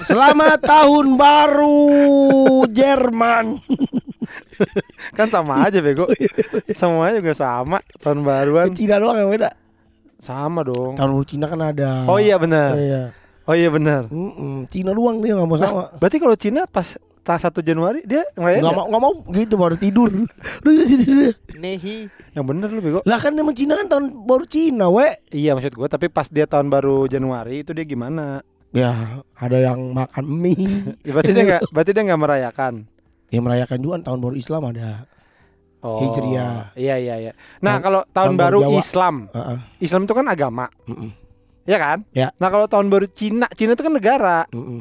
Selamat tahun baru Jerman. Kan sama aja bego. Semuanya juga sama tahun baruan. Cina doang yang beda. Sama dong. Tahun baru Cina kan ada. Oh iya benar. Iya. Oh iya benar. Mm-mm. Cina doang dia nggak mau sama. Berarti kalau Cina pas tanggal 1 Januari dia ngerayain Nggak nggak? mau nggak mau gitu baru tidur. Udah tidur. Nehi. Yang bener lu bego. Lah kan emang Cina kan tahun baru Cina, we. Iya maksud gua tapi pas dia tahun baru Januari itu dia gimana? Ya, ada yang makan mie. Ya, berarti dia nggak berarti dia nggak merayakan. ya merayakan juga tahun baru Islam ada. Oh. Hijriah. Iya iya iya. Nah, Tahun- kalau tahun, tahun baru baru Jawa. Islam. Heeh. Islam itu kan agama, Mm-mm. ya kan? Ya. Nah, kalau tahun baru Cina, Cina itu kan negara. Mm-mm.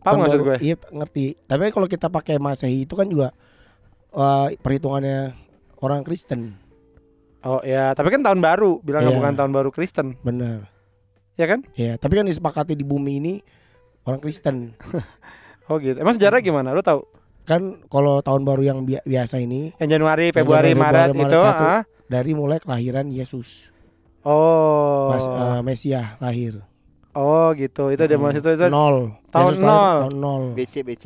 Paham Tahun nggak maksud gue? Iya, ngerti. Tapi kalau kita pakai Masehi itu kan juga eh, perhitungannya orang Kristen. Oh ya, tapi kan tahun baru, bilangnya Iya. bukan tahun baru Kristen, Bener. Ya kan? Ya, tapi kan disepakati di bumi ini orang Kristen. Oh gitu. Emang sejarah gimana? Lu tahu? Kan kalau tahun baru yang bi- biasa ini Yang Januari, Februari, Januari, Maret, Februari, itu, Maret satu. ah? dari mulai kelahiran Yesus, Oh. Mas eh, Mesias lahir. oh gitu. Itu dia Hmm. maksud itu, itu nol. tahun Yesus lahir nol. Tahun nol. BC BC.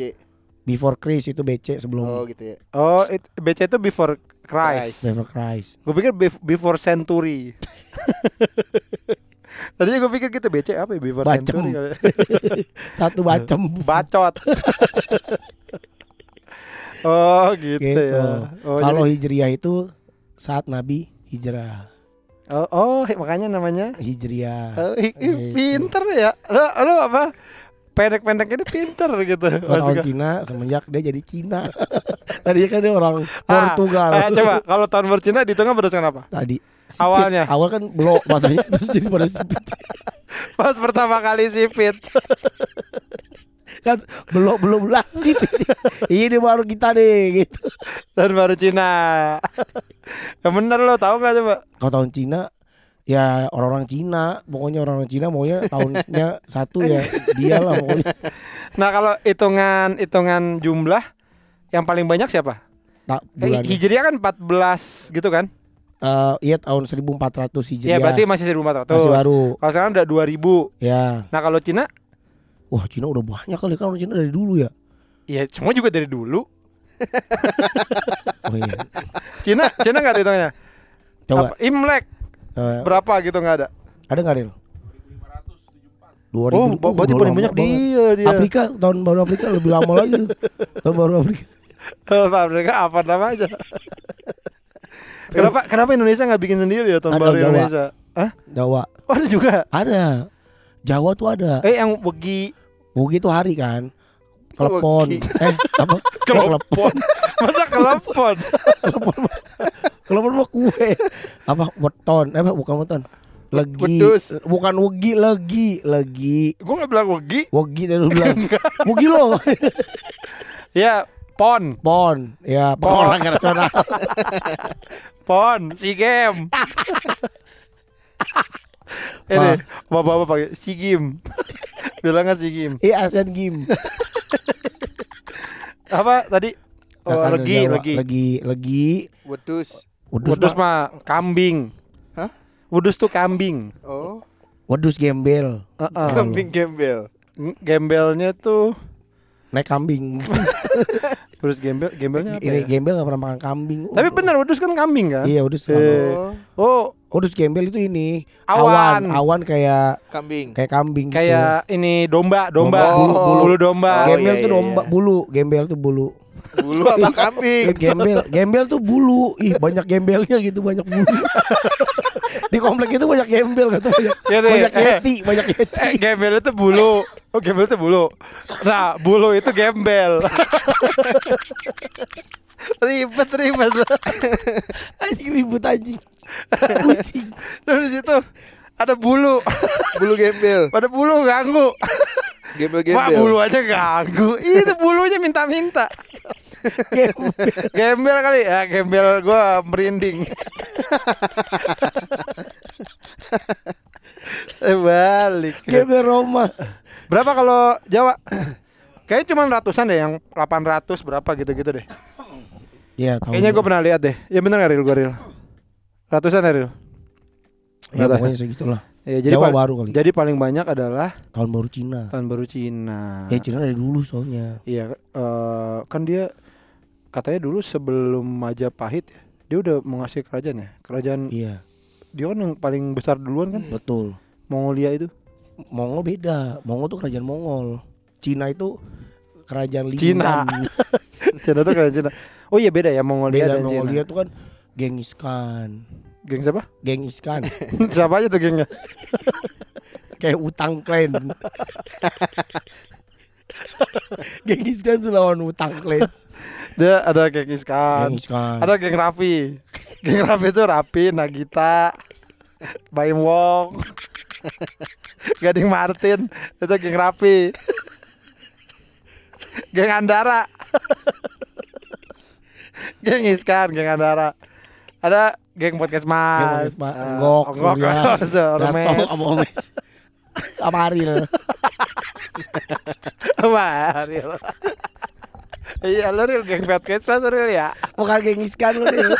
Before Christ itu BC sebelum Oh gitu ya. Oh, it, BC itu before Christ. Before Christ. Gue pikir bef- before century. Tadinya gue pikir gitu BC apa ya before Bacem. century. Satu bacem. Bacot. oh gitu, gitu. ya. Oh, Kalau jadi- Hijriah itu saat Nabi hijrah. oh, oh, makanya namanya Hijriah. Oh, Gitu. pinter ya. Lo, lo apa? Pendek-pendek ini pinter gitu. Kalau orang Cina semenjak dia jadi Cina. Tadinya kan dia orang Ah, Portugal. eh, coba kalau tahun baru Cina dihitungnya berdasarkan apa? Tadi sipit. Awalnya. awal kan belok matanya terus jadi pada sipit. Pas pertama kali sipit. kan belok belum lah sipit. Ini baru kita deh gitu. Tahun baru Cina. yang bener lo tahu nggak coba? Kalau tahun Cina ya orang-orang Cina, pokoknya orang-orang Cina maunya tahunnya satu ya dia lah pokoknya. Nah kalau hitungan hitungan jumlah yang paling banyak siapa? Tak Kayak bulan. Hijriah kan 14 gitu kan? Eh, iya tahun 1400 Hijriah. Iya berarti masih 1400. masih baru. Kalau sekarang udah 2000. Ya. Nah kalau Cina, Wah, Cina udah banyak kali kan orang Cina dari dulu ya. ya semua juga dari dulu. Oh iya. Cina, Cina nggak ada hitungnya. Coba Apa? Imlek eh, berapa gitu nggak ada? ada nggak Ril? 2000 Oh, uh, berarti paling banyak dia dia. Afrika tahun baru Afrika lebih lama lagi. tahun baru Afrika. Afrika apa nama aja? kenapa kenapa Indonesia nggak bikin sendiri ya Ada baru Jawa. Indonesia? Hah? Jawa Oh, ada juga. ada. Jawa tuh ada. Eh yang wegi Bugi itu hari kan. Kelepon. Wegi. Eh, apa? Kelepon. Masa kelepon? Kelepon mah kue. Apa? Weton. Eh, bukan weton. Legi. Wedus. Bukan wegi, legi, legi. Gue nggak bilang wegi. Wegi tadi lu bilang. Wegi lo. Ya pon, Pon. Ya, pon Pon. olahraga nasional. pon, si game. Ini bapak-bapak pakai si game. Bilangnya si game. Iya, Asian Game. Apa tadi? Oh, Nah, kan legi, Jawa. legi. Legi, legi. Wedus. Wedus, Wedus mah- mah kambing. Hah? Wedus tuh kambing. Oh. Wedus gembel. Heeh. Kambing gembel. Gembelnya tuh Naik kambing. Terus gembel, gembelnya apa Ini ya? gembel gak pernah makan kambing. Tapi benar wedus kan kambing kan? Iya, wedus. Eh, makan. Oh. Oh, Wedus gembel itu ini Awan. awan, awan kayak Kambing. kayak kambing gitu. kayak ini domba, domba, Domba. bulu, Oh. bulu domba. Oh, gembel iya, tuh iya, domba iya. bulu, gembel tuh bulu. Bulu apa kambing? Eh, gembel, gembel tuh bulu. Ih, banyak gembelnya gitu, banyak bulu. Di komplek itu banyak gembel kata banyak. Deh, banyak eh. yeti, banyak yeti. Eh, gembel itu bulu. Oh, gembel itu bulu. Nah, bulu itu gembel. ribet, ribet. Anjing ribut anjing. Pusing. Terus di situ ada bulu. Bulu gembel. Pada bulu ganggu. Gembel Wah, gembel. bulu aja ganggu. Itu bulunya minta-minta. Gembel. Gembel kali ya, gembel gua merinding. eh balik. Gembel Roma. Berapa kalau Jawa? Kayaknya cuma ratusan deh yang 800 berapa gitu-gitu deh. Iya, tahu. Kayaknya gue pernah lihat deh. Ya bener gak Ril gue Ril? Ratusan ya Ril? Ya pokoknya segitulah. Ya, jadi Jawa baru kali. jadi paling banyak adalah Tahun baru Cina. tahun baru Cina. Ya Cina dari dulu soalnya. Iya, eh, kan dia katanya dulu sebelum Majapahit ya, dia udah menguasai kerajaan ya. Kerajaan Iya, dia kan yang paling besar duluan kan, betul. Mongolia itu. Mongol beda. Mongol tuh kerajaan Mongol. Cina itu kerajaan Cina. Cina tuh kerajaan Cina. Oh iya beda ya Mongolia Beda dan Mongolia Cina. tuh kan Genghis Khan. Geng siapa? Genghis Khan. siapa aja tuh gengnya? Kayak utang clan. Genghis Khan tuh lawan utang clan. Dia ada Genghis Khan. Genghis Khan. Ada geng Raffi. Geng Raffi itu Raffi, Nagita, Baim Wong, Gading Martin, itu geng Raffi. Geng Andara. geng Iskan, geng Andara. Ada geng podcast Mas. Geng Podcast Mas. Eh, Enggok, Surya. Darto, sama Omes. Sama. Iya, lu real geng podcast Mas real ya. Bukan Genghis Khan lu Ril.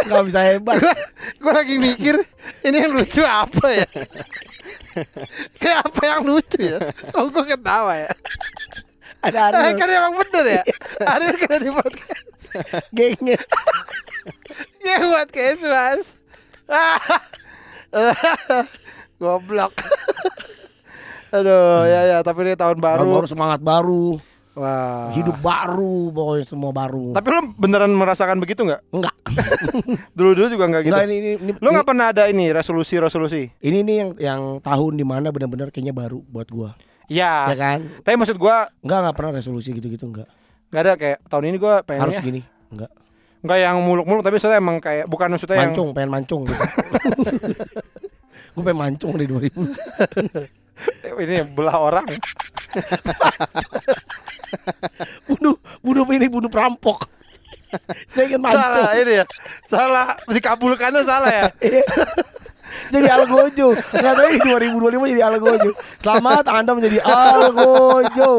Gak bisa hebat. Gue lagi mikir ini yang lucu apa ya? Kayak apa yang lucu ya? Oh gue ketawa ya. Ada Eh, Ariel. kan emang bener ya. Ariel kena di podcast. Gengnya. Ya podcast mas. Goblok. Aduh, ya ya. Tapi ini tahun Baru, baru. baru semangat baru. Wah. Hidup baru. Pokoknya semua baru. Tapi lu beneran merasakan begitu nggak? Enggak. Dulu dulu juga nggak gitu. Enggak ini ini ini, Lu nggak pernah ada ini resolusi resolusi? ini nih yang yang tahun di mana benar-benar kayaknya baru buat gua. Ya Ya. kan? Tapi maksud gua Enggak enggak pernah resolusi gitu-gitu enggak. nggak ada kayak tahun ini gua pengennya Harus gini. Enggak. nggak yang muluk-muluk tapi soalnya emang kayak bukan maksudnya yang Mancung, pengen mancung gitu. Gue pengen mancung di 2000 Eh, ini belah orang. Bunuh bunuh ini bunuh perampok. Saya ingin mancung. salah ini ya. Salah dikabulkannya salah ya. jadi algojo. Enggak tahu ini 2025 jadi algojo. Selamat Anda menjadi algojo.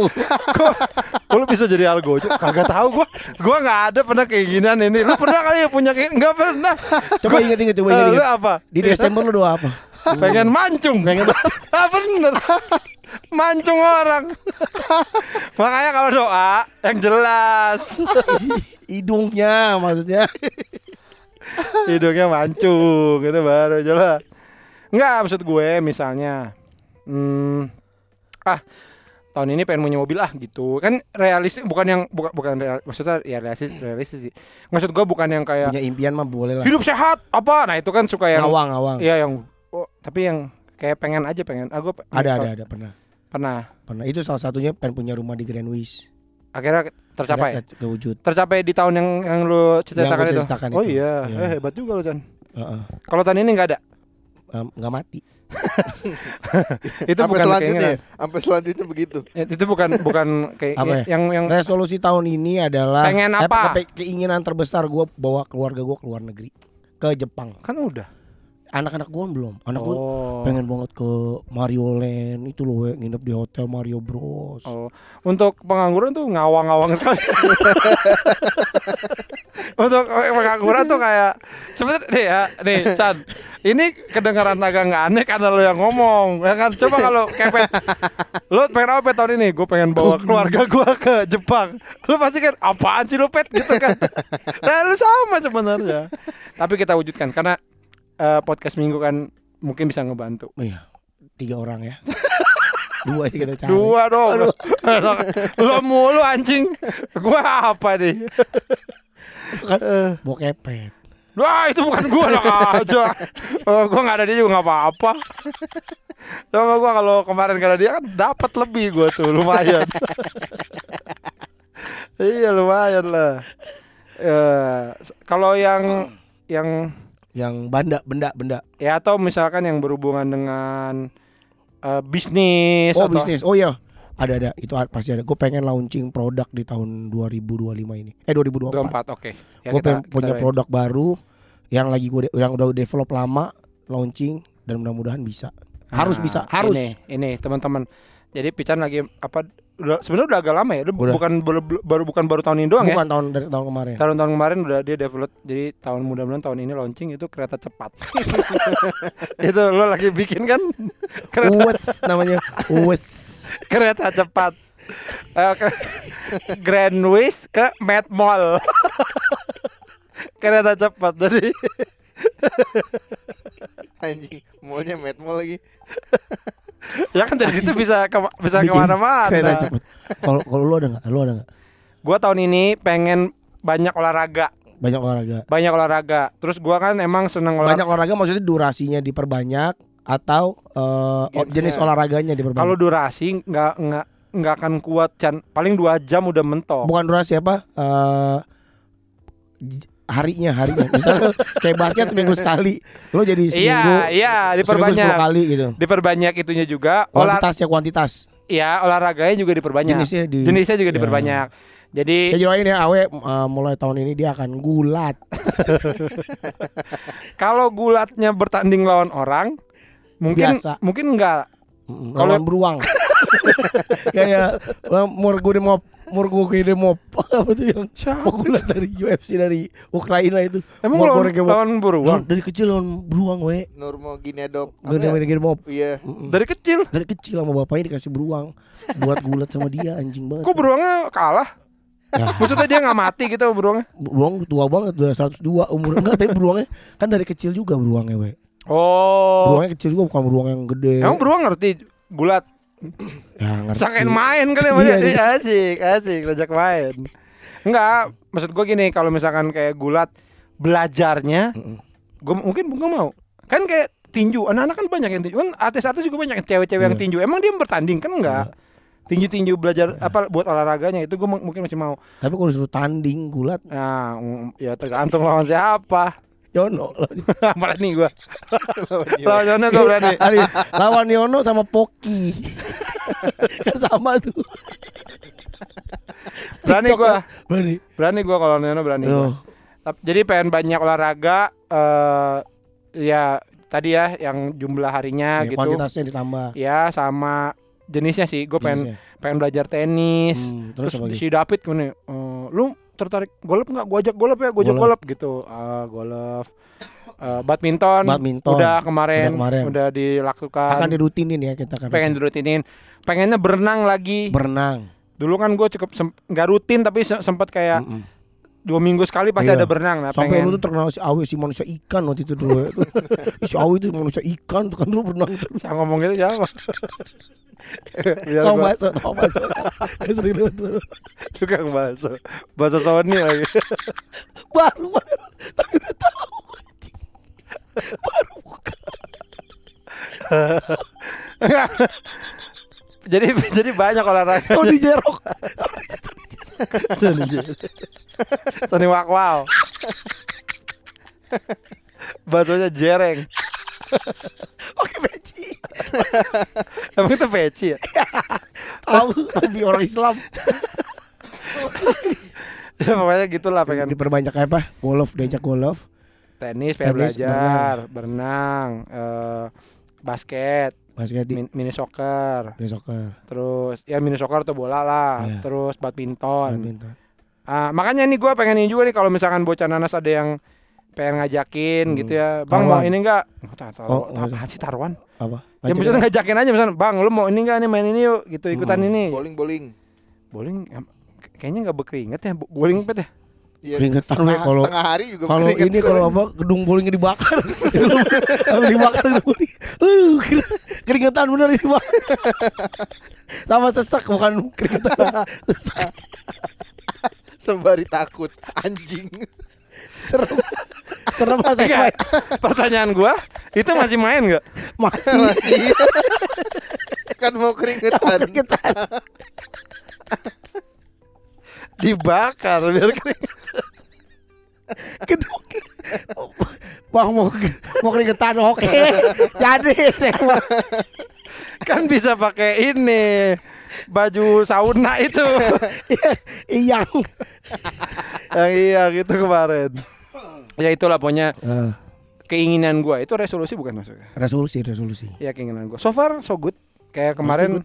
Kok lu bisa jadi algojo? Kagak tahu gua. Gua nggak ada pernah kayak ginian ini. Lu pernah kali ya punya kayak nggak pernah. Coba inget-inget, coba Eh, inget-inget. Lu apa? Di Desember lu doa apa? Pengen mancung. Pengen mancung. ah bener. Mancung orang. Makanya kalau doa yang jelas. Hidungnya maksudnya. Hidungnya mancung itu baru jelas. Enggak maksud gue misalnya hmm, ah tahun ini pengen punya mobil ah gitu kan realistis bukan yang bukan bukan real- maksudnya ya realistis realistis sih maksud gue bukan yang kayak Punya impian mah boleh lah. hidup sehat apa nah itu kan suka yang Ngawang, ngawang. iya yang tapi yang kayak pengen aja pengen ah gue Ada, ada, ada pernah. pernah Pernah. Itu salah satunya pengen punya rumah di Grand Wish. akhirnya tercapai ke- kewujud. tercapai di tahun yang yang lu ceritakan itu oh itu. iya Iya. eh hebat juga lo Chan Heeh. kalau tahun ini nggak ada nggak mati. itu Sampai bukan selanjutnya, ya? sampai selanjutnya begitu. Ya, itu bukan bukan kayak Apa ya? yang yang Resolusi tahun ini adalah Pengen eh, apa? ke- keinginan terbesar gue bawa keluarga gue ke luar negeri ke Jepang. kan udah. Anak-anak gue belum. Anak gue oh. pengen banget ke Mario Land itu loh we, nginep di hotel Mario Bros. Oh. Untuk pengangguran tuh ngawang-ngawang sekali. Untuk pengangguran tuh kayak sebenarnya nih ya, nih Chan. Ini kedengaran agak nggak aneh karena lo yang ngomong, ya kan? Coba kalau kepet, lo pengen apa pet tahun ini? Gue pengen bawa keluarga gue ke Jepang. Lo pasti kan apaan sih lo pet gitu kan? Nah, lo sama sebenarnya. Tapi kita wujudkan karena eh, podcast minggu kan mungkin bisa ngebantu. Oh iya, tiga orang ya. Dua aja kita cari. Dua dong. Lo mulu anjing. Gua apa nih? Bawa kepet. Wah itu bukan gua lah aja. Oh, gua nggak ada dia juga nggak apa-apa. Coba gua kalau kemarin gak ada dia kan dapat lebih gua tuh lumayan. iya lumayan lah. Ya, kalau yang yang Yang benda, benda, benda. ya atau misalkan yang berhubungan dengan eh, bisnis Oh atau- bisnis. Oh iya. Ada ada. Itu pasti ada. Gue pengen launching produk di tahun 2025 ini. Eh 2024. 24 oke. Ya, gue kita- pengen kita punya doain. produk baru yang lagi gue yang udah develop lama launching dan mudah-mudahan bisa. Harus Nah, bisa, harus. Ini, ini teman-teman. Jadi Pican lagi apa udah sebenarnya udah agak lama ya. Udah. bukan baru, baru bukan baru tahun ini doang ya. Bukan tahun dari tahun kemarin. Tahun-tahun kemarin udah dia develop jadi tahun mudah-mudahan tahun ini launching itu kereta cepat. itu lo lagi bikin kan kereta, Uwes namanya. Uwes. kereta cepat. Eh, ke- Grand Wish ke Mad Mall. kereta cepat jadi Anjing, mallnya Mad Mall lagi. Ya kan dari situ bisa ke, bisa Bikin ke mana kereta mana cepet. Kalau kalau lu ada nggak? Lu ada nggak? Gua tahun ini pengen banyak olahraga, Banyak olahraga. banyak olahraga. Terus gua kan emang seneng olahraga. Banyak olahraga maksudnya durasinya diperbanyak atau Gamesnya. jenis olahraganya diperbanyak. Kalau durasi nggak nggak nggak akan kuat Chan. Paling dua jam udah mentok. bukan durasi apa? J- harinya harinya. Misalnya kayak basket seminggu sekali, lo jadi seminggu. Iya, iya, diperbanyak. 10 kali gitu. Diperbanyak itunya juga. Olah, Kuantitasnya kuantitas. ya olahraganya juga diperbanyak. Jenisnya di Jenisnya juga Ya. diperbanyak. Jadi Ya doain ya Awe eh, mulai tahun ini dia akan gulat. kalau gulatnya bertanding lawan orang, mungkin Biasa. mungkin enggak. Kalau- Lawan beruang. Kayak eh, Morgu Demop, Morgu Demop apa tuh yang gulat dari UFC dari Ukraina itu. Emang lawan, lawan beruang? Dari kecil lawan beruang we. Gede gede Demop. Iya. Dari kecil. Dari kecil sama bapaknya dikasih beruang buat gulat sama dia anjing banget. Kok beruangnya kalah? Ya, Maksudnya dia nggak mati gitu beruangnya? beruang tua banget udah 102 umur enggak tapi beruangnya kan dari kecil juga beruangnya we. Oh. Beruangnya kecil juga bukan beruang yang gede. Emang beruang ngerti gulat? Ya, ngerti. Sangkain main kali sama Iya, iya. Asik, asik, ngajak main. Enggak, maksud gua gini, kalau misalkan kayak gulat belajarnya, gua mungkin gua mau. Kan kayak tinju, anak-anak kan banyak yang tinju. Kan artis-artis juga banyak cewek-cewek yang Iya. tinju. Emang dia bertanding kan enggak? Tinju-tinju belajar apa buat olahraganya itu gua m- mungkin masih mau. Tapi kalau disuruh tanding gulat Nah, ya tergantung lawan siapa. Yono berani gua. lawan Yono gua berani. Lawan Yono sama Poki. kan sama tuh. Berani kan? Berani. Berani gua kalau Yono berani gua. Tuh. Tap- Jadi pengen banyak olahraga eh ya tadi ya yang jumlah harinya Ya, gitu. Kuantitasnya ditambah. Ya sama jenisnya sih. Gue pengen pengen belajar tenis. Hmm, terus, terus si David gini, "Eh, lu tertarik golf nggak? Gue ajak golf ya, gue ajak Golf. gitu. Ah, golf. Eh, badminton, Badminton. udah kemarin, Udah kemarin. udah dilakukan. Akan dirutinin ya kita kan. pengen dirutinin. Pengennya berenang lagi. berenang. Dulu kan gue cukup nggak rutin tapi se- sempet kayak Mm-mm. Dua minggu sekali pasti Iya. ada berenang. Nah, Sampai pengen. lu tuh terkenal si Awi si manusia ikan waktu itu dulu. Si Awi itu manusia ikan tuh kan dulu berenang terus. Yang ngomong gitu siapa? Biar Tahu gua bakso, tahu bakso. Gak sering lu tuh. tukang bakso. Bakso Sony lagi. Baru tapi udah tahu. Baru buka. jadi jadi banyak olahraga. Sony Jerok. Sony Wak Wow. Baksonya jereng. Oke peci. Emang itu peci ya? Tahu tapi orang Islam. ya pokoknya gitulah pengen Diperbanyak apa? Golf, diajak golf. tenis, pengen Tenis, belajar, berenang, eh, basket, Basket di, min- mini soccer, di soccer. terus ya mini soccer atau bola lah, Iya. terus badminton. Badminton. Ah, makanya nih gue pengen ini juga nih kalau misalkan bocah nanas ada yang pengen ngajakin Hmm. gitu ya, bang mau ini enggak? Nggak tahu, tahu, Oh, apaan sih taruhan? Apa? Ya maksudnya ngajakin aja misalnya, bang lu mau ini enggak nih main ini yuk gitu ikutan Hmm. ini. Bowling bowling. Bowling kayaknya nggak berkeringat ya, bo- bowling pet ya. Ya, Keringetan, kalau- setengah hari juga Kalau ini kalau apa gedung bowlingnya dibakar. Kalau dibakar gedung bowling. Aduh, keringetan bener ini, Bang. Sama sesak bukan keringetan. Sesak. sembari takut anjing. Serem. Serem masih main. Pertanyaan gua, itu masih main nggak? Masih Masih. kan mau keringetan. keringetan. Dibakar biar keringat. Gedung. Bang mau mau keringetan oke. Jadi. Kan bisa pakai ini baju sauna itu. Iyang. yang iya gitu kemarin. Ya itulah pokoknya Eh, keinginan gua itu resolusi bukan maksudnya. resolusi resolusi. Ya keinginan gua. So far so good. Kayak kemarin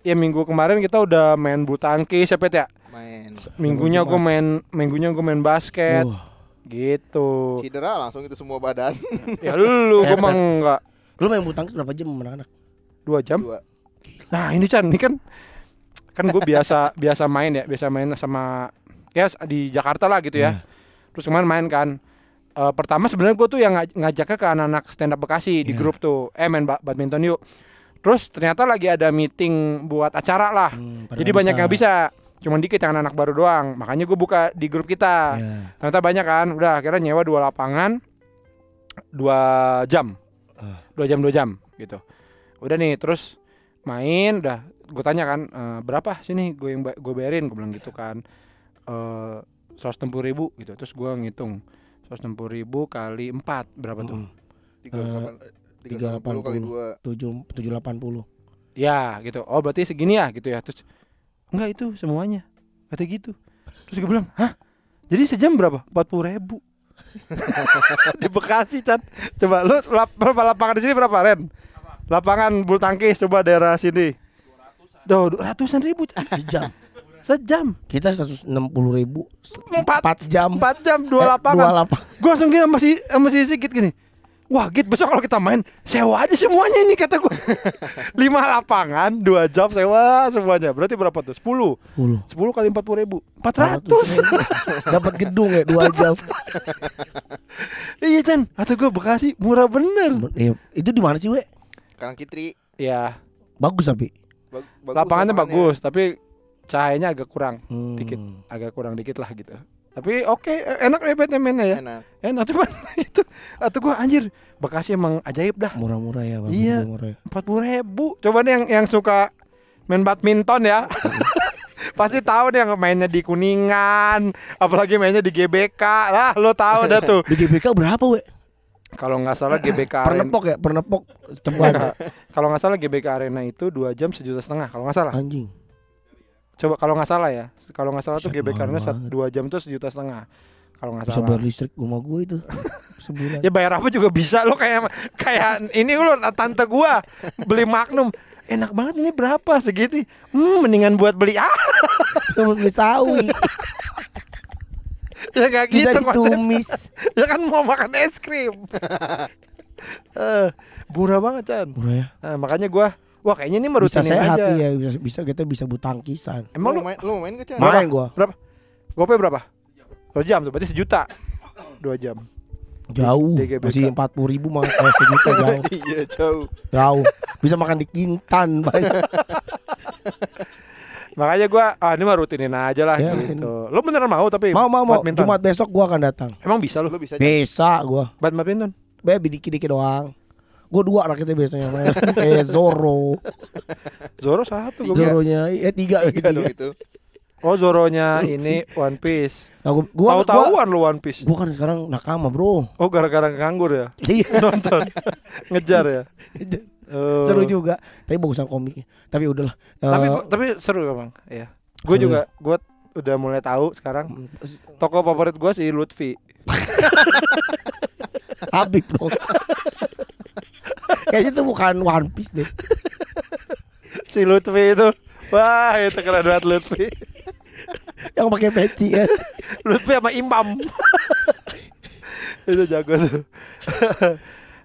ya minggu kemarin kita udah main bulu tangkis ya Pet ya. Main. Minggunya gue main minggunya gue main basket Wah, gitu. Cedera langsung itu semua badan. Ya lu gue Pet, mah enggak lu main bulu tangkis berapa jam sama anak-anak? dua jam. Dua. Nah ini Chan, ini kan kan gue biasa biasa main ya, biasa main sama ya di Jakarta lah gitu ya. Terus kemarin main kan. Eh, pertama sebenarnya gue tuh yang ngaj- ngajaknya ke anak-anak stand up Bekasi di Iya. grup tuh, eh main ba- badminton yuk. Terus ternyata lagi ada meeting buat acara lah. Hmm, Jadi banyak yang bisa. Cuman dikit yang anak baru doang. Makanya gue buka di grup kita. Iya. Ternyata banyak kan. Udah akhirnya nyewa dua lapangan dua jam. Ah. Dua jam dua jam gitu. Udah nih terus main udah gue tanya kan "Eh, berapa sini gue yang gue bayarin gue bilang gitu kan eh seratus ribu gitu terus gue ngitung seratus ribu kali empat berapa tuh. Tiga Eh, delapan- tiga delapan puluh kali 380. dua. tujuh tujuh delapan puluh. ya gitu oh berarti segini ya gitu ya terus enggak itu semuanya. Kata gitu. Terus gue bilang hah? Jadi sejam berapa? Empat puluh ribu. Di Bekasi Chan. Coba lu lap, berapa lapangan di sini berapa Ren? Lapangan bulu tangkis coba daerah sini. Duh, ratusan ribu. Sejam. sejam. Kita 160 ribu. Empat. Empat jam. empat jam dua Eh, lapangan. Dua lapangan. Gue langsung gini sama si Sigit gini Wah Git besok kalau kita main Sewa aja semuanya ini kata gue Lima lapangan Dua jam sewa semuanya. Berarti berapa tuh? Sepuluh? Puluh Sepuluh kali empat puluh ribu. Empat ratus. Dapat gedung ya dua jam. Iya Chan. Atau gue Bekasi murah bener. Iya, Itu di mana sih we? Karang Kitri. Ya Bagus tapi. Bag- bagus lapangannya lapangannya. bagus Tapi cahayanya agak kurang. Hmm. Dikit Agak kurang dikit lah gitu Tapi oke enak ya Batman mainnya ya Enak. Enak cuman itu Atau gue anjir Bekasi emang ajaib dah Murah-murah ya Bang. Iya. Murah-murah ya. empat puluh ribu coba nih yang yang suka main badminton ya pasti tahu deh yang mainnya di kuningan apalagi mainnya di GBK lah lo tahu dah tuh Di GBK berapa we? kalau nggak salah GBK Pernepok ya Pernepok Cepat kalau nggak salah GBK Arena itu dua jam sejuta setengah kalau nggak salah Anjing coba kalau nggak salah ya kalau nggak salah tuh Buset, GBK Arena mahal sat- banget. dua jam tuh sejuta setengah kalau nggak Bisa salah. bayar listrik rumah gue itu Sebulan. Ya bayar apa juga bisa lo kayak kayak ini lo tante gua beli Magnum. Enak banget ini berapa? Segini. Hmm mendingan buat beli ah Kamu beli sawi. Ya kayak Bisa gitu ditumis. Ya kan mau makan es krim. Eh, murah banget Chan. Murah ya? Nah, makanya gua wah kayaknya ini Bisa merutinin sehat aja. ya bisa, bisa kita bisa butangkisan emang lu lu main lu main gak? Berapa? Main gua? Berapa? Gopay berapa? Dua jam tuh berarti sejuta. Dua jam. Jauh. DGBK. Masih 40 ribu mah Kalau sejuta jauh. Iya jauh. Jauh. Bisa makan di Kintan banyak makanya gua ah ini mah rutinin aja lah Ya, gitu. Lu beneran mau tapi Mau mau mau. badminton? Jumat besok gua akan datang. Emang bisa lu? Lu bisa? Bisa gua. Bad badminton Baby dikit-dikit doang Gue dua raketnya biasanya main. Kayak Zoro. Zoro satu bilang. Zoronya Eh tiga Tiga dong tiga. itu. oh Zoronya ini One Piece. Nah, gua, tahu-tahuan lu One Piece? gua kan sekarang nakama bro. Oh gara-gara nganggur ya? Iya. Nonton. Ngejar ya? Oh. Seru juga. Tapi bagusan komiknya. Tapi udahlah tapi Eh, tapi seru emang iya. Gue juga gue udah mulai tahu sekarang. Toko favorit gue si Lutfi. Habib dong Kayaknya itu bukan One Piece deh. Si Lutfi itu. Wah itu keren banget Lutfi. Yang pakai peci ya. Lutfi sama Imam. Itu jago tuh.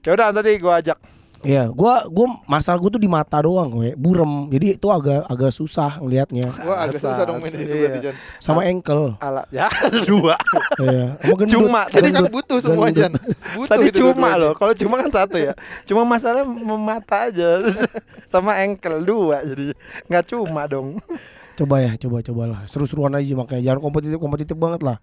Ya udah nanti gue ajak Iya, gua gua masalah gua tuh di mata doang, we. burem. Jadi itu agak agak susah ngelihatnya. Wah agak susah dong main di situ berarti Iya. Chan. Sama ankle. ala ya dua Iya. Sama gendut. Cuma, Jadi kan butuh semua. Chan. Butuh tadi itu cuma loh kalau cuma kan satu ya cuma masalahnya mata aja sama ankle dua jadi nggak cuma dong Coba ya, coba cobalah. Seru-seruan aja makanya jangan kompetitif kompetitif banget lah.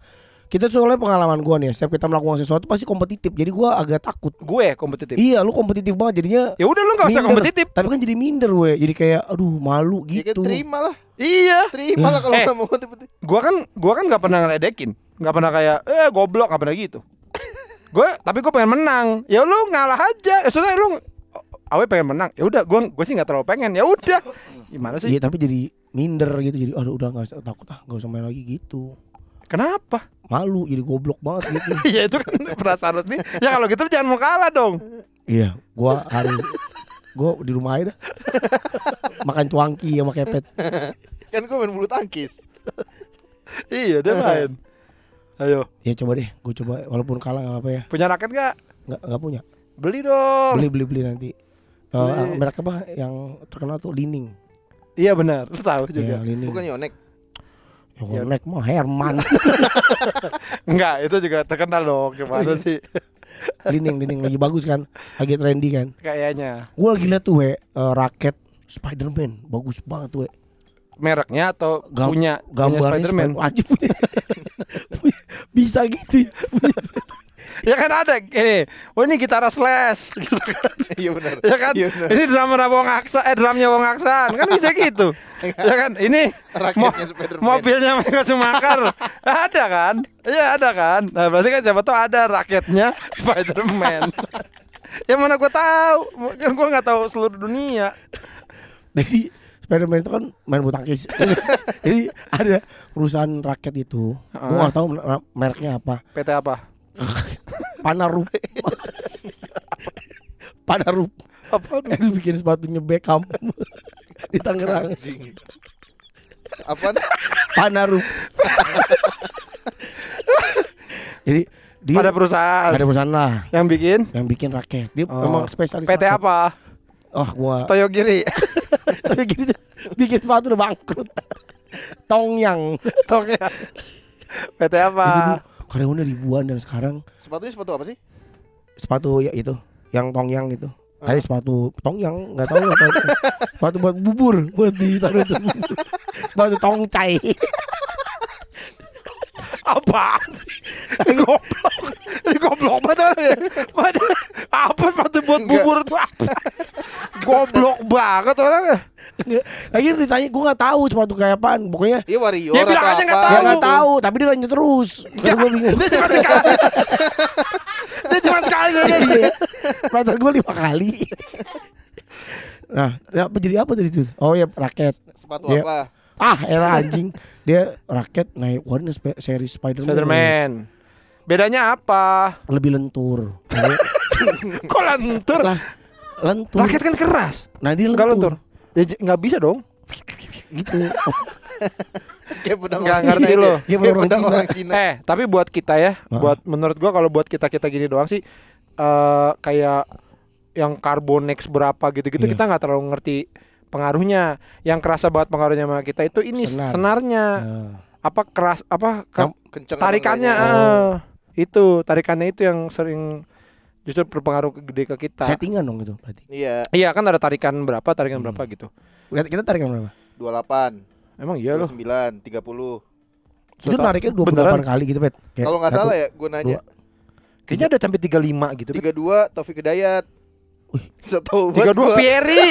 Kita soalnya pengalaman gua nih, setiap kita melakukan sesuatu pasti kompetitif. Jadi gua agak takut. gue kompetitif Iya, lu kompetitif banget jadinya ya udah lu nggak usah minder. kompetitif Tapi kan jadi minder we. Jadi kayak aduh malu Ya kan gitu. terima lah. iya Terima lah kalau Eh. nggak mau kompetitif. gua kan gua kan nggak pernah ngeledekin nggak pernah kayak eh goblok nggak pernah gitu gue tapi gue pengen menang ya lu ngalah aja ya sudah lu awe pengen menang ya udah gue gue sih nggak terlalu pengen ya udah gimana sih Iya, tapi jadi minder gitu. Jadi aduh udah enggak takut ah, enggak usah main lagi gitu. kenapa Malu jadi goblok banget gitu. ya itu kan perasaan sendiri ya kalau gitu jangan mau kalah dong Iya, gua harus gua di rumah aja dah. makan cuangki sama kepet. Kan gue main bulu tangkis. Iya dia main. Ayo, Ya coba deh, gue coba walaupun kalah nggak apa ya. punya raket gak? Nggak nggak punya. Beli dong. Beli beli beli nanti. Eh, Beli. merek apa yang terkenal tuh Lining. Iya benar, lu tahu Ya, juga. Lining. Bukan Yonek. Mah Herman. Enggak, itu juga terkenal dong. Gimana sih? Lining, Lining lagi bagus kan, lagi trendy kan. Kayaknya Gue lagi liat tuh we, eh, raket Spiderman, bagus banget tuh we. mereknya atau Gam- punya Gambarnya Spiderman. Spider- punya. Punya- Bisa gitu ya. Ya kan ada ini. Oh ini gitar slash gitu kan. Iya benar. Ya kan? Benar. Ini drummer Wong Aksa eh drumnya Wong Aksan. Kan bisa gitu. ya kan? Ini mo- Raketnya Spiderman. mobilnya Mega Sumakar. ada kan? Iya ada kan? Nah, berarti kan siapa tahu ada raketnya Spiderman. ya mana gua tahu? Kan gua nggak tahu seluruh dunia. Jadi Spiderman itu kan main bulu tangkis. Jadi ada perusahaan raket itu, gue Heeh. gak tahu mereknya apa. PT apa? Panarup. Panarup. Apa? Itu bikin sepatunya Beckham di Tangerang. Anjing. Apaan? Panarup. Jadi dia Ada perusahaan ada perusahaan lah yang bikin yang bikin raket. Dia Oh. memang spesialis. PT raket. apa? Oh, gua Toyogiri. Gitu bikin sepatu udah bangkrut. Tongyang. Oke. PT apa? Karyawannya ribuan dan sekarang Sepatunya sepatu apa sih? sepatu ya itu yang tongyang itu. Kayak sepatu tongyang nggak tahu apa itu. Sepatu buat bubur buat ditaruh itu. sepatu tongcai. Apa? goblok. Goblok banget orang ya. Apa sepatu buat bubur tuh apa? Goblok banget orang ya. Lagi ditanya gue nggak tahu sepatu kayak apaan. Pokoknya Iya Wario Ya, bilang aja nggak ya tahu. nggak tahu, tapi dia nanya terus. Gue bingung. Dia cuma sekali. Dia cuma sekali. Iya. Perasaan gue lima kali. Nah, ya, apa jadi apa tadi itu? Oh ya raket. Sepatu Iya. apa? Ah, era anjing. Dia raket naik warna seri Spiderman. Spiderman. Bedanya apa? Lebih lentur. Nah, Kok lentur? lah, lentur. Raket kan keras. Nah, dia Enggak lentur. lentur. Ya nggak bisa dong. Gitu. Kayak pedang orang ngerti lo. Kayak orang pedang Cina. orang Cina. Eh, tapi buat kita ya, Ah. buat menurut gua kalau buat kita-kita gini doang sih eh kayak yang Carbonex berapa gitu-gitu Iya. kita nggak terlalu ngerti pengaruhnya. Yang kerasa banget pengaruhnya sama kita itu ini Senar. senarnya. Nah, Apa keras apa ke- tarikannya enggaknya. Itu tarikannya itu yang sering justru berpengaruh gede ke kita. settingan dong itu berarti. Iya, Iya kan ada tarikan berapa, tarikan Hmm. berapa gitu. Kita, kita tarik yang berapa? 28, Emang iya loh. 29, 30. Itu Total- nariknya 28 beneran? kali gitu, Pet. Kalau nggak salah ya, gue nanya. dua. Kayaknya ada sampai 35 gitu. 32 Taufik Hidayat. Setahu Tiga dua gua. Pieri.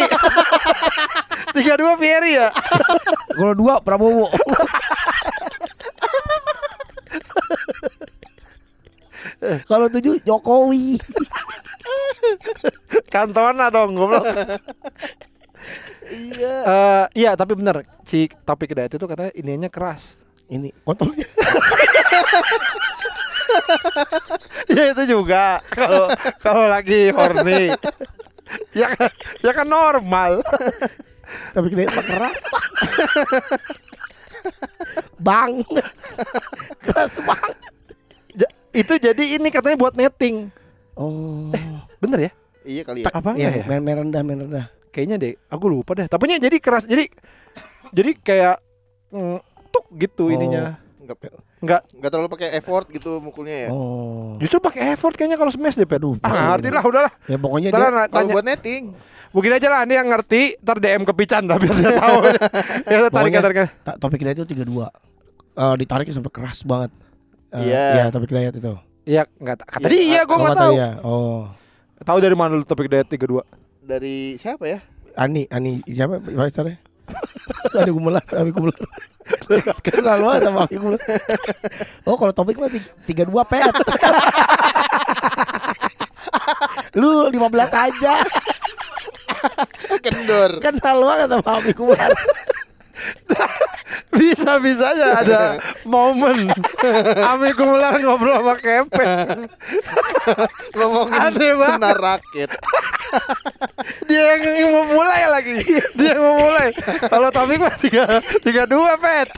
Tiga dua Pieri ya. Kalau dua Prabowo. Kalau tujuh Jokowi. Kantona dong goblok. Iya. Eh, iya tapi bener si topik Hidayat itu katanya ininya keras. Ini kontolnya. ya itu juga kalau kalau lagi horny. ya kan, ya kan normal. Tapi mah keras. Pak. bang. keras bang. Itu jadi ini katanya buat netting. Oh. Bener ya? Iya kali ya. Apa Iya, enggak ya? main, main rendah, main rendah. Kayaknya deh, aku lupa deh. Tapi jadi keras. Jadi jadi kayak mm, tuk gitu Oh. ininya. Enggak Enggak enggak terlalu pakai effort gitu mukulnya ya. Oh. Justru pakai effort kayaknya kalau smash deh, Pet. Aduh, ah, ngerti lah, udahlah. Ya pokoknya Ntar dia Kalau buat netting, begini aja lah, ini yang ngerti, ntar DM ke Pican dah biar dia tahu. ya tarik tarik. ta- topik hidayat itu 32. Eh ditariknya sampai keras banget. Eh, Iya. Iya, topik hidayat itu. Iya, enggak kata Iya, dia iya, gua Oh, enggak kata tahu. dia. Oh. Tahu dari mana lu topik diet 32? dari siapa ya? Ani, Ani siapa pacarnya? Ani Gumelar, Ani Gumelar. Kenal banget sama Ani Gumelar. Oh, kalau topik mah ti- 32 pet. Lu 15 aja. Kendor. Kenal banget sama Ani Gumelar. Bisa-bisanya ada momen Ami Kumular ngobrol sama Kepet Ngomongin Aneh senar raket. dia yang, mau mulai lagi. Dia yang mau mulai. Kalau Taufik mah tiga tiga dua pet.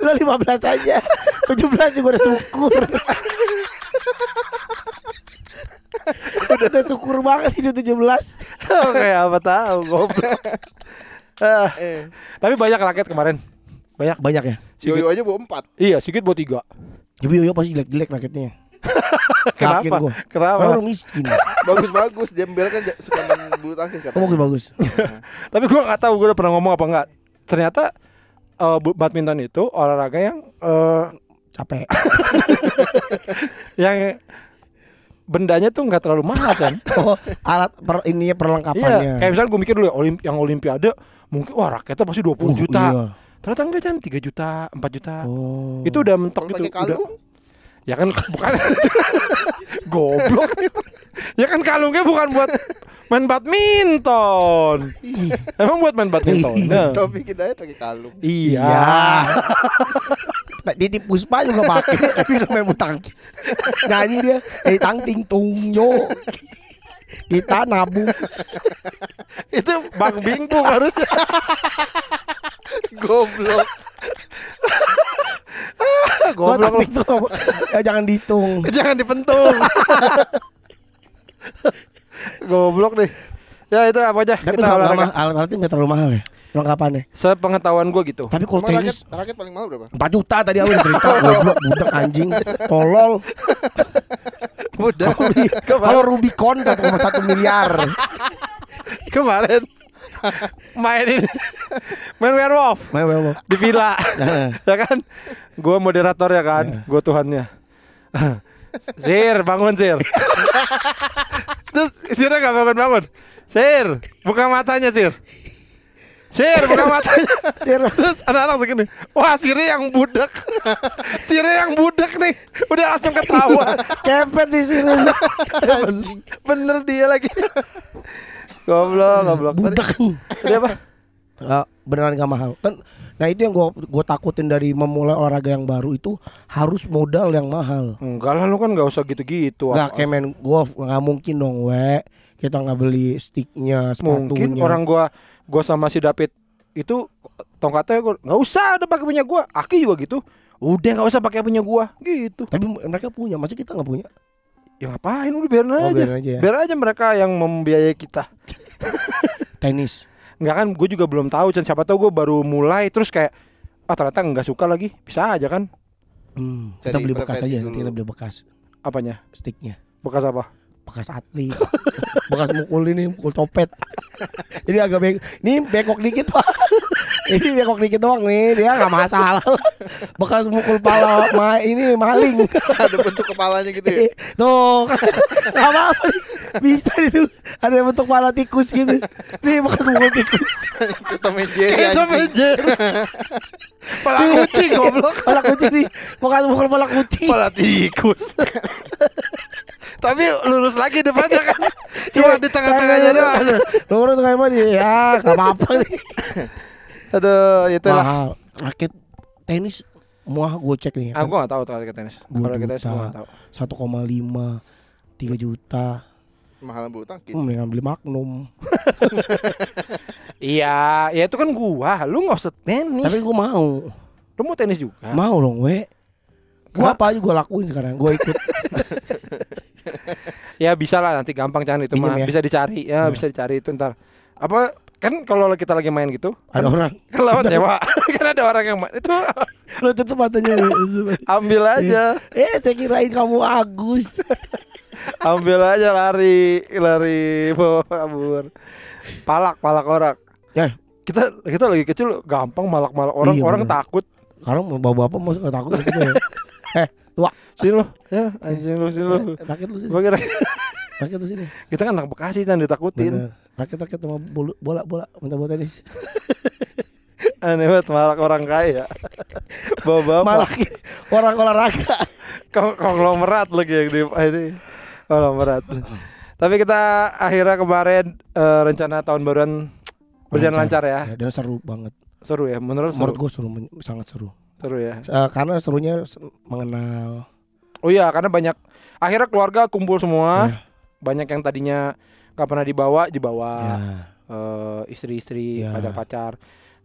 Lo 15 aja 17 juga udah syukur Udah, udah syukur banget itu 17 Kayak apa tahu goblok. Ah, Eh, tapi banyak rakyat kemarin. Banyak. Banyak ya Yoyo aja bawa empat. Iya, Sigit bawa tiga. Tapi Yoyo pasti jelek-jelek raketnya Kenapa? Yakin gua. Kenapa? Karena orang miskin Bagus-bagus. Jembel kan suka main bulu tangkis Oh katanya. bagus-bagus Tapi gua nggak tahu gue udah pernah ngomong apa enggak. Ternyata eh, bu- badminton itu olahraga yang eh, Capek yang bendanya tuh nggak terlalu mahal kan. Oh alat per, ininya perlengkapannya Iya, kayak misalnya gue mikir dulu ya, olim, yang olimpiade mungkin wah raketnya pasti 20 Oh, juta. iya. Ternyata enggak kan 3 juta, 4 juta. Oh. Itu udah mentok gitu. kalung, Udah, ya kan bukan goblok. ya kan kalungnya bukan buat main badminton. Emang buat main badminton. Nah. Taufik Hidayat pakai kalung. Iya. Iya. Pak Titi Puspa juga pakai tapi main bulu tangkis. Nyanyi dia, eh tang ting tung yo. Kita nabung. Itu Bang Bingkung harusnya. Goblok. Goblok tuh ya, jangan dihitung. Jangan dipentung. Goblok deh. Ya itu apa aja Tapi kita kalau olahraga. mahal, nggak terlalu mahal ya perlengkapannya. Sepengetahuan gue gitu. Tapi kalau tenis raket, raket paling mahal berapa? 4 juta tadi aku udah cerita goblok budak anjing tolol. Udah. kalau Rubicon 1,1 miliar. Kemarin main ini main werewolf. Main werewolf. Di villa. Ya kan? Gue moderator ya kan? Gue tuhannya. Sir bangun Sir. Terus Sirnya gak bangun bangun Sir buka matanya Sir Sir buka matanya Sir. terus anak-anak segini wah Sirnya yang budak Sirnya yang budak nih. Udah langsung ketawa. Kepet di sini. Bener, bener dia lagi. Goblok goblok. Budak tadi apa? Nggak, beneran gak mahal. Kan nah itu yang gua gua takutin dari memulai olahraga yang baru itu harus modal yang mahal. Enggak lah lu kan nggak usah gitu-gitu. nggak Apa- kayak main golf nggak mungkin dong we. Kita nggak beli sticknya sepatunya. Mungkin orang gua gua sama si David itu tongkatnya gua nggak usah ada pakai punya gua. Aki juga gitu. Udah nggak usah pakai punya gua gitu. tapi mereka punya masa kita nggak punya Ya ngapain udah biarin aja. Oh, biarin aja ya. Biar aja mereka yang membiayai kita. tenis Enggak kan gue juga belum tahu Chan siapa tahu gue baru mulai terus kayak ah ternyata nggak suka lagi. Bisa aja kan hmm, kita beli bekas aja dulu. nanti kita beli bekas apanya? sticknya Bekas apa? Bekas atlet. Bekas mukul ini mukul copet. Jadi agak bengkok ini bengkok dikit pak ini bengkok dikit doang nih dia nggak masalah bekas mukul pala ma ini maling Ada bentuk kepalanya gitu ya. tuh nggak apa-apa nih. bisa itu ada bentuk pala tikus gitu nih bekas mukul tikus Itu Tom and Jerry Kayak Tom and Jerry. Pala kucing goblok. pala kucing nih bekas mukul pala kucing Pala tikus. Tapi lurus lagi depannya kan. Cuma di tengah-tengahnya doang. lurus kayak apa nih ya nggak apa-apa nih Aduh, itulah. mahal raket tenis Wah, gue cek nih. Ah, gua gak tahu tuh kalau tenis. Dua Kalau kita juta. gak tahu. 1,5 3 juta. Mahalan bulu tangkis. Hmm, mendingan beli Magnum. Iya, ya itu kan gua. Lu nggak usah tenis. Tapi gue mau. Lu mau tenis juga? Mau dong, we. Gue Gua- apa aja gue lakuin sekarang. Gue ikut. Ya bisa lah nanti gampang jangan itu mah ya? bisa dicari ya bisa dicari itu ntar apa kan kalau kita lagi main gitu Ada orang. kan lewat sewa kan ada orang yang main itu Lo tutup matanya. ambil aja eh, saya kirain kamu Agus. ambil aja lari lari bawa kabur palak palak orang ya, kita kita lagi kecil gampang malak malak orang Iya, orang bener. takut sekarang mau bawa apa mau takut gitu ya. Eh, tua. sini lo ya anjing lu sini lo Rakyat lu sini. Rakyat sini. kita kan anak bekasi kan ditakutin Bener. Rakyat rakyat sama bola bola bola minta bola tenis. aneh banget malak orang kaya bawa bapak Malah orang olahraga. Kong- konglomerat lagi yang di ini konglomerat. Tapi kita akhirnya kemarin eh, rencana tahun baruan berjalan lancar ya. Ya, dan seru banget. Seru ya, menurut Menurut gue seru, sangat seru. seru ya. Eh, karena serunya se- mengenal. Oh iya, karena banyak akhirnya keluarga kumpul semua. Ya. Banyak yang tadinya nggak pernah dibawa dibawa Ya, eh, istri-istri Ya. pacar-pacar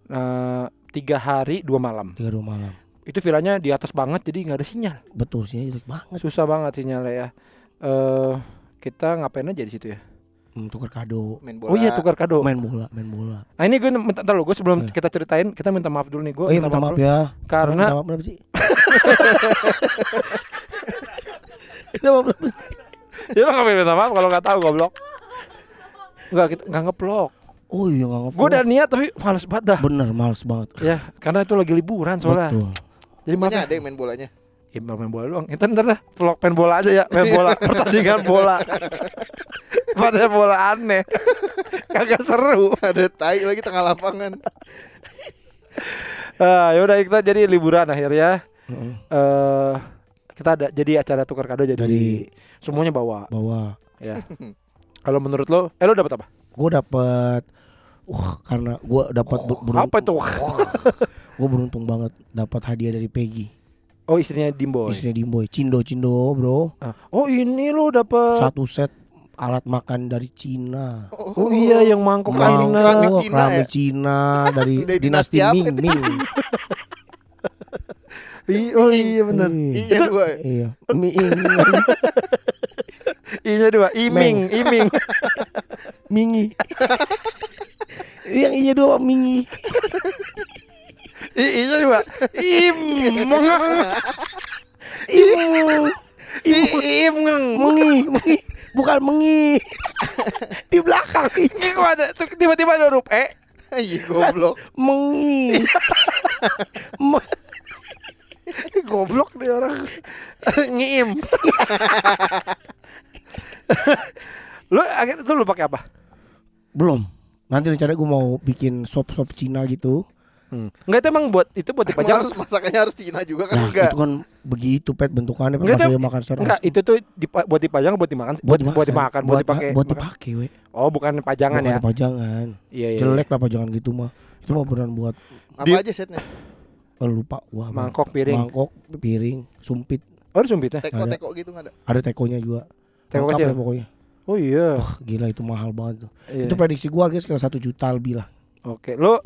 Eh, tiga hari dua malam tiga dua malam. itu villanya di atas banget jadi nggak ada sinyal Betul sih jelek banget. susah banget sinyalnya ya eh kita ngapain aja di situ ya Hmm, tukar kado. Main bola. oh iya tukar kado Main bola, main bola. nah ini gue minta lo gue sebelum Ya. kita ceritain kita minta maaf dulu nih gue Oh iya minta maaf ya. karena minta maaf berapa sih? minta maaf berapa sih? Ya lo ngapain minta maaf kalau nggak tahu goblok nggak kita nggak ngeplok Oh iya nggak gue udah niat tapi males banget dah Bener males banget. ya karena itu lagi liburan soalnya Betul. jadi ya. ada yang main bolanya. Ya, main bola doang. Itu ntar dah vlog main bola aja ya, main bola pertandingan bola. Pada bola aneh. Kagak seru. ada tai lagi tengah lapangan. Ah, ya udah kita jadi liburan akhirnya. Heeh. Eh kita ada jadi acara tukar kado jadi Dari- semuanya bawa Bawa. ya. Kalau menurut lo, eh lo dapat apa? Gue dapet Wah karena gue dapat ber- beruntung- Apa itu? Gue beruntung banget dapat hadiah dari Peggy Oh istrinya Dimboy. Istrinya Dimboy Cindo Cindo bro Ah, Oh ini lo dapat. Satu set alat makan dari Cina Oh iya yang mangkok Cina. keramik Oh, Cina ya? Cina dari Dari dinasti Ming? Ming I- Oh iya benar. Iya. Iya dua. Iya. Ming Inya dua, Iming, Iming. Mingi. Yang iya dua Mingi. I- Inya dua, Im. Imu Im. Mengi Mengi Bukan mengi Di belakang. Ini kok ada tiba-tiba ada huruf E. Iya goblok. Mengi Me- Goblok nih orang. Ngiim. lu akhirnya tuh lu pakai apa? Belum Nanti rencana gue mau bikin sop-sop Cina gitu Enggak itu emang buat itu buat Emang dipajang. harus masakannya harus Cina juga kan Nah enggak. itu kan begitu pet bentukannya Enggak, pas itu- saya makan secara Enggak, itu tuh dipa- buat dipajang buat dimakan buat buat dimakan, buat dipakai. buat dipakai we Oh, bukan pajangan Bukan ya. pajangan Iya, iya. jelek lah pajangan gitu mah itu mah beneran buat Apa Di- aja setnya? Oh, lupa wah Mangkok piring. mangkok piring sumpit Oh, ada sumpitnya. Teko-teko gitu enggak ada. ada tekonya juga Teko Lengkap kecil. deh pokoknya Oh iya. Wah, gila itu mahal banget tuh Iya. itu prediksi gua harganya sekitar satu juta lebih lah Oke, lo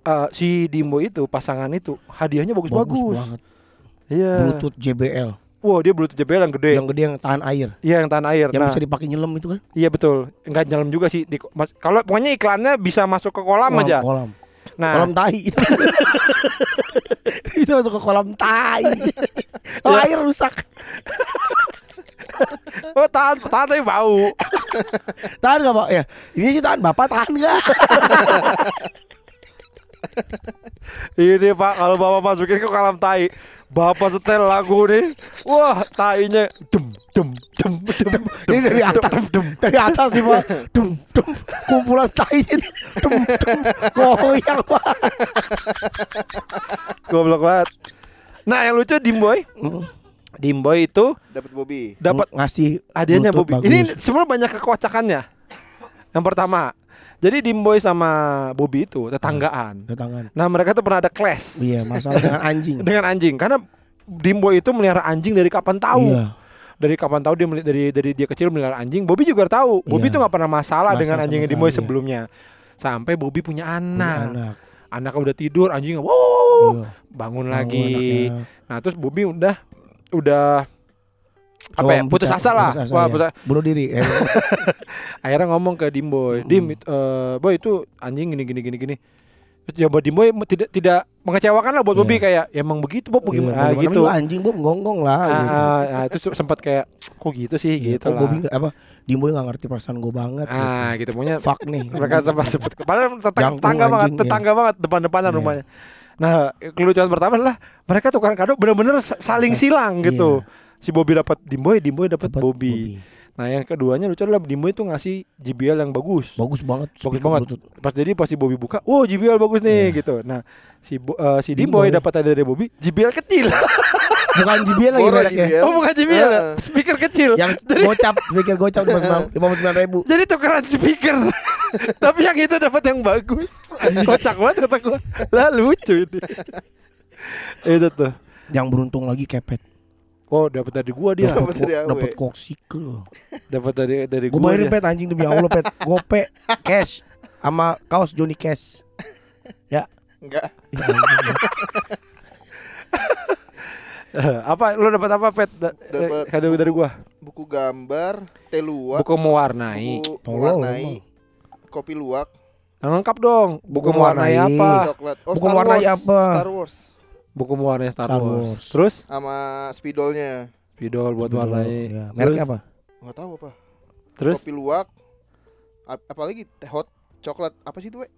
eh, si Dimbo itu pasangan itu hadiahnya bagus bagus-bagus. banget Iya. bluetooth JBL Wah, dia bluetooth JBL yang gede. yang gede yang tahan air Iya, yang tahan air. yang Nah, bisa dipakai nyelam itu kan iya betul. Enggak nyelam juga sih. Kalau pokoknya iklannya bisa masuk ke kolam Kolam- aja. kolam Nah, kolam tai. Bisa masuk ke kolam tai. Oh, air rusak. Oh tahan, tahan tapi bau. tahan gak pak? Ya ini sih tahan. Bapak tahan gak Ini pak, kalau bapak masukin ke kolam tai, bapak setel lagu nih, wah tainya dem dem dem dem. ini dari atas dari atas nih pak dum dum kumpulan tai dum dum goyang pak Goblok banget. Nah yang lucu Dimboy, Dimboy itu Dapat Bobby. dapat ngasih hadiahnya Bobby. Ini bagus. sebenarnya banyak kekocakannya. Yang pertama, jadi Dimboy sama Bobby itu tetanggaan. tangan Nah mereka tuh pernah ada clash iya masalah dengan anjing dengan anjing karena Dimboy itu melihara anjing dari kapan tahu. iya Dari kapan tahu dia dari dari dia kecil melihara anjing. Bobby juga tahu. Bobby Iya. tuh nggak pernah masalah, Masalah dengan anjingnya Dimboy iya. sebelumnya. Sampai Bobby punya punya anak. anak Anaknya udah tidur, anjingnya wow Iya. bangun Bangun lagi. anaknya. Nah terus Bobby udah udah apa ya Coba putus asa lah. putus asa, Wah, iya. putus- bunuh diri eh. akhirnya ngomong ke Dimboy, Dim, it- eh, boy itu anjing gini gini gini gini. Ya buat Dimboy me- tidak tidak mengecewakan lah buat Iya. Bobby kayak ya emang begitu Bob Iya, bagaimana ah, bagaimana gitu. anjing Bob gonggong lah Ah, gitu. ah, ah, itu sempat kayak kok gitu sih Iya, gitu kok Bobby lah. nggak- apa Dimboy nggak ngerti perasaan gue banget Ah gitu pokoknya fuck nih mereka sempat sebut padahal tetangga, Jangkung tetangga banget anjing, iya. tetangga banget depan-depanan Iya. rumahnya. Nah, kelucuan pertama adalah mereka tukaran kado benar-benar sa- saling silang gitu. Si Bobby dapat Dimboy, Dimboy dapat Dapat Bobby. Nah, yang keduanya lucu adalah Dimboy itu ngasih JBL yang bagus. bagus banget Bagus banget. Bluetooth. Pas jadi pas si Bobby buka, "Wow, JBL bagus nih." Iya. gitu. Nah, si Bo- eh, si Dimboy Dimboy. dapat hadiah dari Bobby, JBL kecil. bukan JBL lagi mereknya JBL. oh, bukan JBL? Ah. speaker kecil. yang gocap speaker gocap lima puluh sembilan ribu Jadi tukeran speaker. Tapi yang itu dapat yang bagus. Kocak banget kata gua. Lah lucu itu. itu tuh. yang beruntung lagi kepet Oh, dapat dari gua dia. Dapat dari. Dapat koksikel. dapat dari dari Gue gua. bayarin pet anjing demi Allah pet. Gope cash sama kaos Johnny Cash. Ya. Enggak. Ya anjing. apa lu dapat apa pet Da- Dapat eh, kado dari gua Buku gambar, teh luwak, buku mewarnai buku mewarnai, kopi luwak, lengkap dong buku, Buku mewarnai mewarnai. apa coklat. Oh, Buku mewarnai apa? Star Wars buku mewarnai Star, Star Wars. Wars. terus sama spidolnya. spidol buat Betul. warnai Ya, terus mereknya apa? Enggak tahu apa. terus Kopi luwak. ap- Apalagi teh hot coklat apa sih itu, we?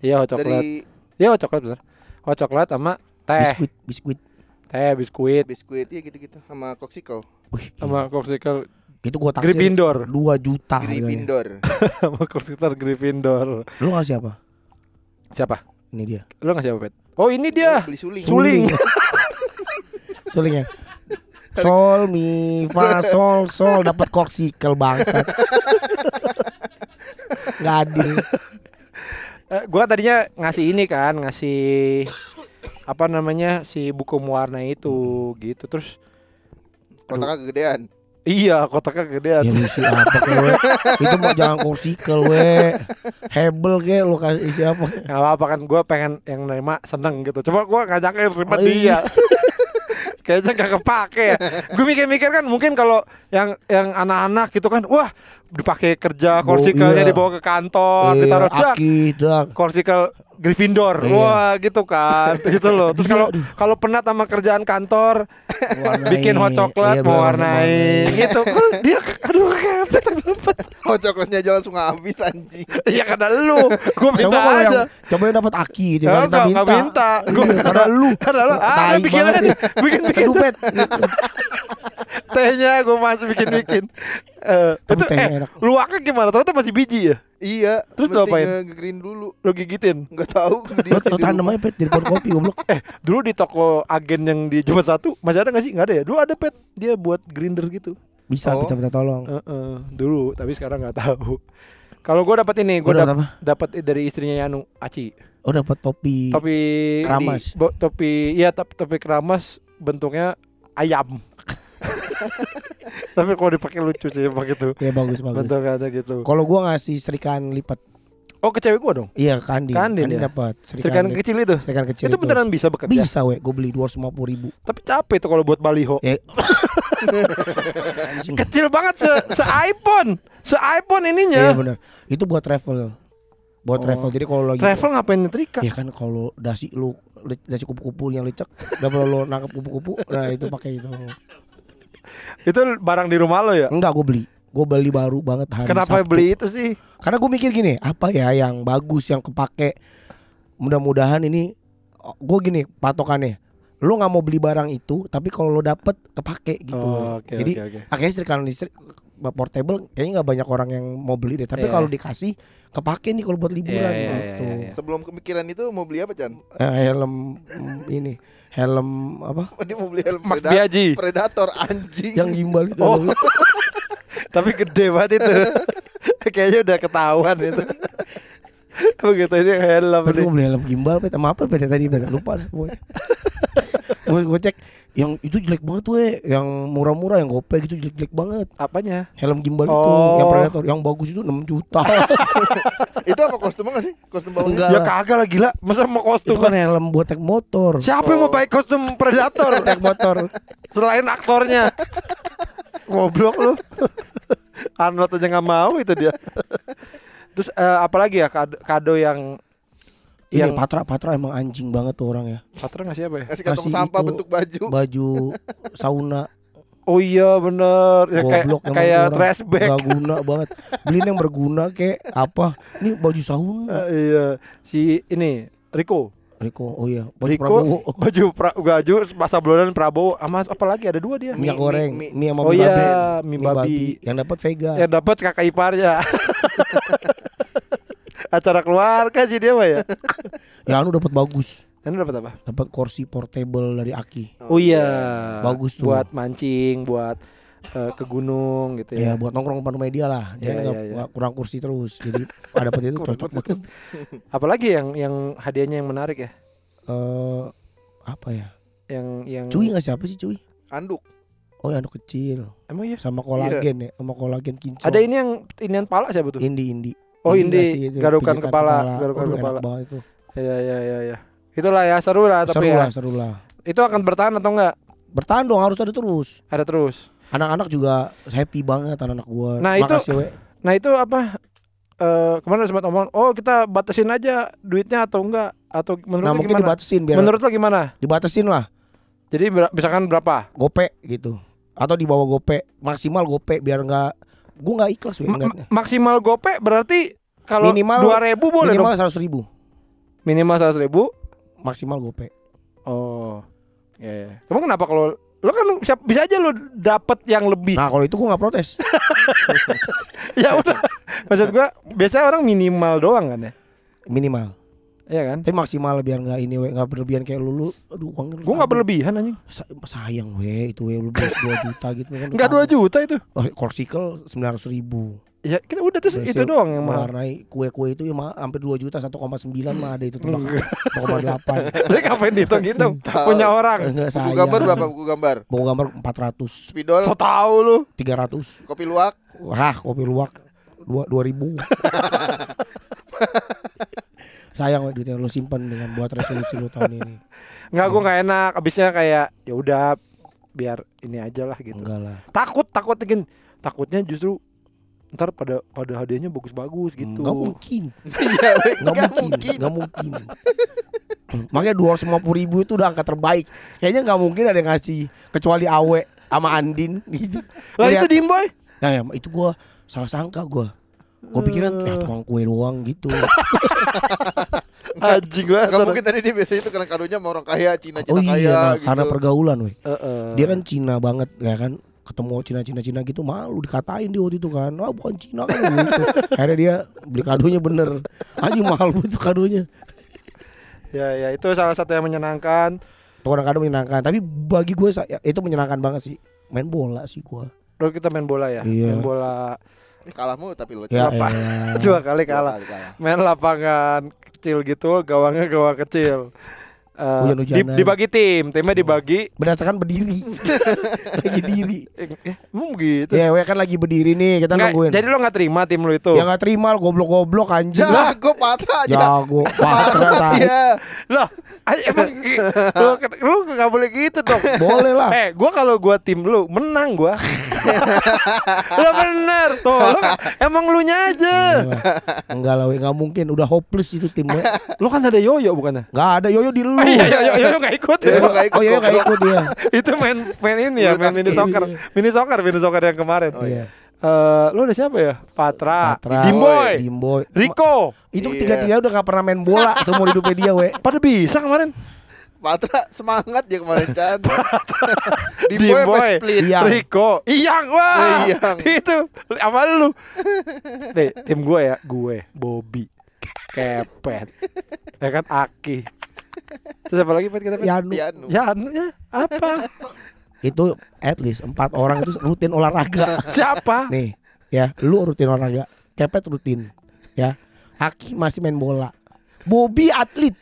iya hot coklat Dari iya hot coklat bener hot coklat sama teh Biskuit, biskuit. teh biskuit biskuit ya gitu-gitu sama popsicle. Wih, sama corsicle itu gua taksir Gryffindor 2 juta. Gryffindor. sama corsicle Gryffindor Lu ngasih apa? siapa Ini dia. lu ngasih apa pet oh ini dia Beli suling. Suling. Sulingnya. Sol mi fa sol sol dapat koksikel bangsat. Gak adil. Eh, gua tadinya ngasih ini kan ngasih apa namanya si buku mewarnai itu gitu terus Kotaknya kegedean. Iya kotaknya gedean Ya isi apa ke we? Itu mau jangan koksikel we. Hebel ke lu kasih isi apa? nggak apa-apa kan gue pengen yang nerima seneng gitu coba gue ngajakin terima Oh, iya. dia kayaknya gak kepake ya gue mikir-mikir kan mungkin kalau yang yang anak-anak gitu kan wah dipakai kerja Oh, korsikelnya iya. dibawa ke kantor Iya, ditaruh dak korsikel Gryffindor Iya. wah gitu kan gitu loh terus kalau kalau penat sama kerjaan kantor Warnai. bikin hot coklat Iya, mau bener, warnai warnai. gitu dia aduh kepet dapat Oh coklatnya jangan langsung habis anjing. ya karena lu gue minta Coba yang aja coba yang dapat aki Ya, jangan enggak, enggak minta. Iya, karena lu Karena lu ah, bikin aja. Bikin bikin sedupet. tehnya gue masih bikin Eh, Tapi itu eh enak. luaknya gimana? Ternyata masih biji ya. Iya. Terus lu apain? nge-green dulu. Lo gigitin. Enggak tahu. Lu tanam aja pet di pohon kopi goblok. Eh, dulu di toko agen yang di Jumat satu masih ada nggak sih? Nggak ada ya. Dulu ada pet dia buat grinder gitu. Bisa Oh. bisa minta tolong. Heeh, dulu, tapi sekarang nggak tahu. Kalau gue dapat ini, gue Gua dapat apa? dapat dari istrinya Yanu, Aci. Oh dapat topi. Topi Keramas. Bo- topi iya top- topi keramas bentuknya ayam. Tapi kalau dipakai lucu sih pakai itu. Ya bagus bagus. Bentuknya ada gitu. Kalau gua ngasih serikan lipat. Oh ke cewek gua dong. Iya Kandi. Kandin Kandi ya? dapat Serikan kecil itu. Serikan kecil itu beneran bisa bekerja. Bisa we, gue beli dua ratus lima puluh ribu. Tapi capek tuh kalau buat baliho. Ya. Kecil banget se se iPhone. Se iPhone Iya ininya. benar. Itu buat travel. Buat Oh. travel. Jadi kalau lagi Travel ngapain nyetrika? Ya kan kalau dasi lu dasi kupu-kupu yang lecek, udah perlu lu nangkep kupu-kupu, nah itu pakai itu. Itu barang di rumah lo ya? Enggak, gue beli. Gue beli baru banget hari Kenapa Sabtu. beli itu sih? Karena gue mikir gini, apa ya yang bagus yang kepake. Mudah-mudahan ini gue gini patokannya. Lu nggak mau beli barang itu, tapi kalau lu dapet kepake gitu. Oh, oke, Jadi oke, oke. akhirnya setrika listrik portable kayaknya nggak banyak orang yang mau beli deh. Tapi Iya. kalau dikasih kepake nih kalau buat liburan Iya, iya, gitu. iya, iya. Sebelum kemikiran itu mau beli apa Chan? Eh, helm ini, helm apa? Oh, dia mau beli helm Max Predator. Predator anjing. Yang gimbal itu. Oh. Tapi gede banget itu. Kayaknya udah ketahuan itu. Begitu ini helm Tapi nih. gue beli helm gimbal, pet sama apa pet tadi pet lupa dah pokoknya. gue gue cek yang itu jelek banget we, yang murah-murah yang gope gitu jelek-jelek banget. Apanya? Helm gimbal itu, Oh. yang predator, yang bagus itu 6 juta. itu apa kostumnya gak sih? Kostum bawahnya? Enggak Ya kagak lah gila. Masa mau itu kostum kan helm buat naik motor. Siapa yang mau pakai kostum predator? Naik motor. Selain aktornya. Goblok lu. Arnold aja nggak mau itu dia. Terus eh, apalagi ya kado, kado yang Ini yang Patra Patra emang anjing banget tuh orang ya. Patra nggak siapa ya? Kasih kantong sampah itu. bentuk baju. Baju sauna Oh iya bener ya, kayak goblok kayak trash bag. Gak guna banget. Beliin yang berguna kayak apa? Ini baju sauna. Eh, iya si ini Riko Riko, oh iya, baju Riko Prabowo. baju pra, baju masa bulan Prabowo sama apa lagi ada dua dia Mi- Minyak mi- goreng, mi- mie sama Oh mie iya, mie babi. Yang dapat Vega. yang dapat kakak iparnya acara keluarga sih dia mah ya Ya anu dapat bagus. ini dapat apa Dapat kursi portable dari Aki. oh iya Bagus tuh. buat mancing buat eh, ke gunung gitu Ya, ya buat nongkrong depan media lah. Dia Iya, nggak iya, iya. nggak kurang kursi terus. Jadi ada dapat itu cocok banget. apalagi yang yang hadiahnya yang menarik ya Eh apa ya? yang yang Cuy nggak siapa sih cuy? Anduk. Oh, yang anak kecil. Emang iya. Sama kolagen ya, sama kolagen kinclong. Ada ini yang inian pala siapa tuh? Indi Indi. Oh, Indi. itu, Garukan pijitan kepala, garukan Aduh, enak kepala. banget itu. Iya iya iya iya. Itulah ya seru lah tapi Seru ya. lah, seru lah. Itu akan bertahan atau enggak? Bertahan dong harus ada terus. Ada terus. Anak-anak juga happy banget anak-anak gua. Nah, itu- Makasih, we. Nah itu apa? Eh kemarin sempat ngomong, oh kita batasin aja duitnya atau enggak? Atau menurut Nah, mungkin gimana? dibatasin biar Menurut lo gimana? dibatasin lah. Jadi ber- misalkan berapa? Gope gitu. Atau di bawah gope, maksimal gope biar enggak gua nggak ikhlas Ma- maksimal gope berarti kalau Minimal- dua ribu boleh Minimal seratus ribu, Minimal seratus ribu. maksimal gope. Oh, ya. ya. Emang kenapa kalau lo kan siap- bisa aja lo dapet yang lebih? Nah kalau itu gua nggak protes. ya udah. Maksud gua biasanya orang minimal doang kan ya? Minimal. Iya kan? Tapi maksimal biar nggak ini we nggak berlebihan kayak lu lu. Aduh uang lu Gua nggak tabung. berlebihan anjing. Sa- sayang we itu we lu beli 2 juta gitu kan. Enggak 2 juta itu. Oh, korsikel sembilan ratus ribu. Ya kita udah tuh Terus itu ya, doang yang mahal. Mewarnai kue-kue itu ya mah hampir 2 juta 1,9 mah ada itu tebak 1,8 Lu ngapain dihitung-hitung? Punya orang. Enggak Buku sayang gambar berapa buku gambar? Buku gambar 400 Spidol, So tau lu. 300 kopi luwak. Wah kopi luwak dua 2000 Sayang we duitnya lu simpen dengan buat resolusi lu tahun ini Enggak gua nggak enak. Abisnya kayak ya udah biar ini aja lah gitu. Enggak lah Takut takut mungkin takutnya justru ntar pada pada hadiahnya bagus-bagus gitu. Enggak mungkin Iya, nggak mungkin Enggak mungkin Makanya 250 ribu itu udah angka terbaik Kayaknya nggak mungkin ada yang ngasih Kecuali Awe sama Andin gitu. Lah itu Dimboy. Nah ya itu gua salah sangka gua. Gua pikiran ya tukang kue doang gitu. Anjing gua. Gak mungkin tadi dia biasanya itu karena kadonya sama orang kaya Cina Cina oh kaya iya, nah, gitu. karena pergaulan weh. Heeh. Dia kan Cina banget ya kan. Ketemu Cina Cina Cina gitu malu dikatain dia waktu itu kan. Ah bukan Cina kan gitu. Akhirnya dia beli kadonya bener. Aja mahal betul kadonya. Ya ya itu salah satu yang menyenangkan. Tuh orang kado menyenangkan. Tapi bagi gue ya, itu menyenangkan banget sih. Main bola sih gua. Lalu kita main bola ya. Iya. Main bola Eh, Kalah mulu tapi lo Ya Apa? elah. dua kali Dua kalah. kali kalah. Main lapangan kecil gitu, gawangnya gawang kecil. Eh, Hujan-hujanan. di- dibagi tim, timnya dibagi. Berdasarkan berdiri. lagi diri. Eh, eh, emang gitu. Ya, we kan lagi berdiri nih, kita Nggak, nungguin. jadi lo nggak terima tim lo itu? Ya nggak terima lo goblok-goblok anjing. Jago Patra aja. Jago, patra tai. Iya. Lah, ay- emang lu, lu nggak boleh gitu dong. Boleh lah. Eh, gua kalau gua tim lu menang gua. Lo bener tuh. Lu, emang lu nya aja. Enggak lah. Enggak lah, we. nggak mungkin. Udah hopeless itu timnya. Lu kan ada yoyo bukannya? Nggak ada yoyo di lu. Oh, iya, yoyo, yoyo nggak ikut. Ya, ikut, Oh iya nggak goblok. ikut ya. Itu main main ini ya, main mini soccer. Mini soccer, mini soccer yang kemarin. Oh, iya. Eh, lu ada siapa ya? Patra, Patra, Dimboy, Dimboy. Rico. Itu Iya. tiga-tiga udah nggak pernah main bola seumur hidupnya dia, we. Pada bisa kemarin. Patra semangat ya kemarin Chan. Di boy boy. split? Iya. Rico, Iyang, wah, Iyang. itu apa lu? Deh, tim gue ya, gue, Bobby, Kepet, ya kan Aki. Terus apa lagi Pet kita Pet? Yanu. Piano. Ya, anu ya, apa? Itu at least empat orang itu rutin olahraga. Siapa? Nih, ya, lu rutin olahraga. Kepet rutin, ya. Haki masih main bola. Bobby atlet,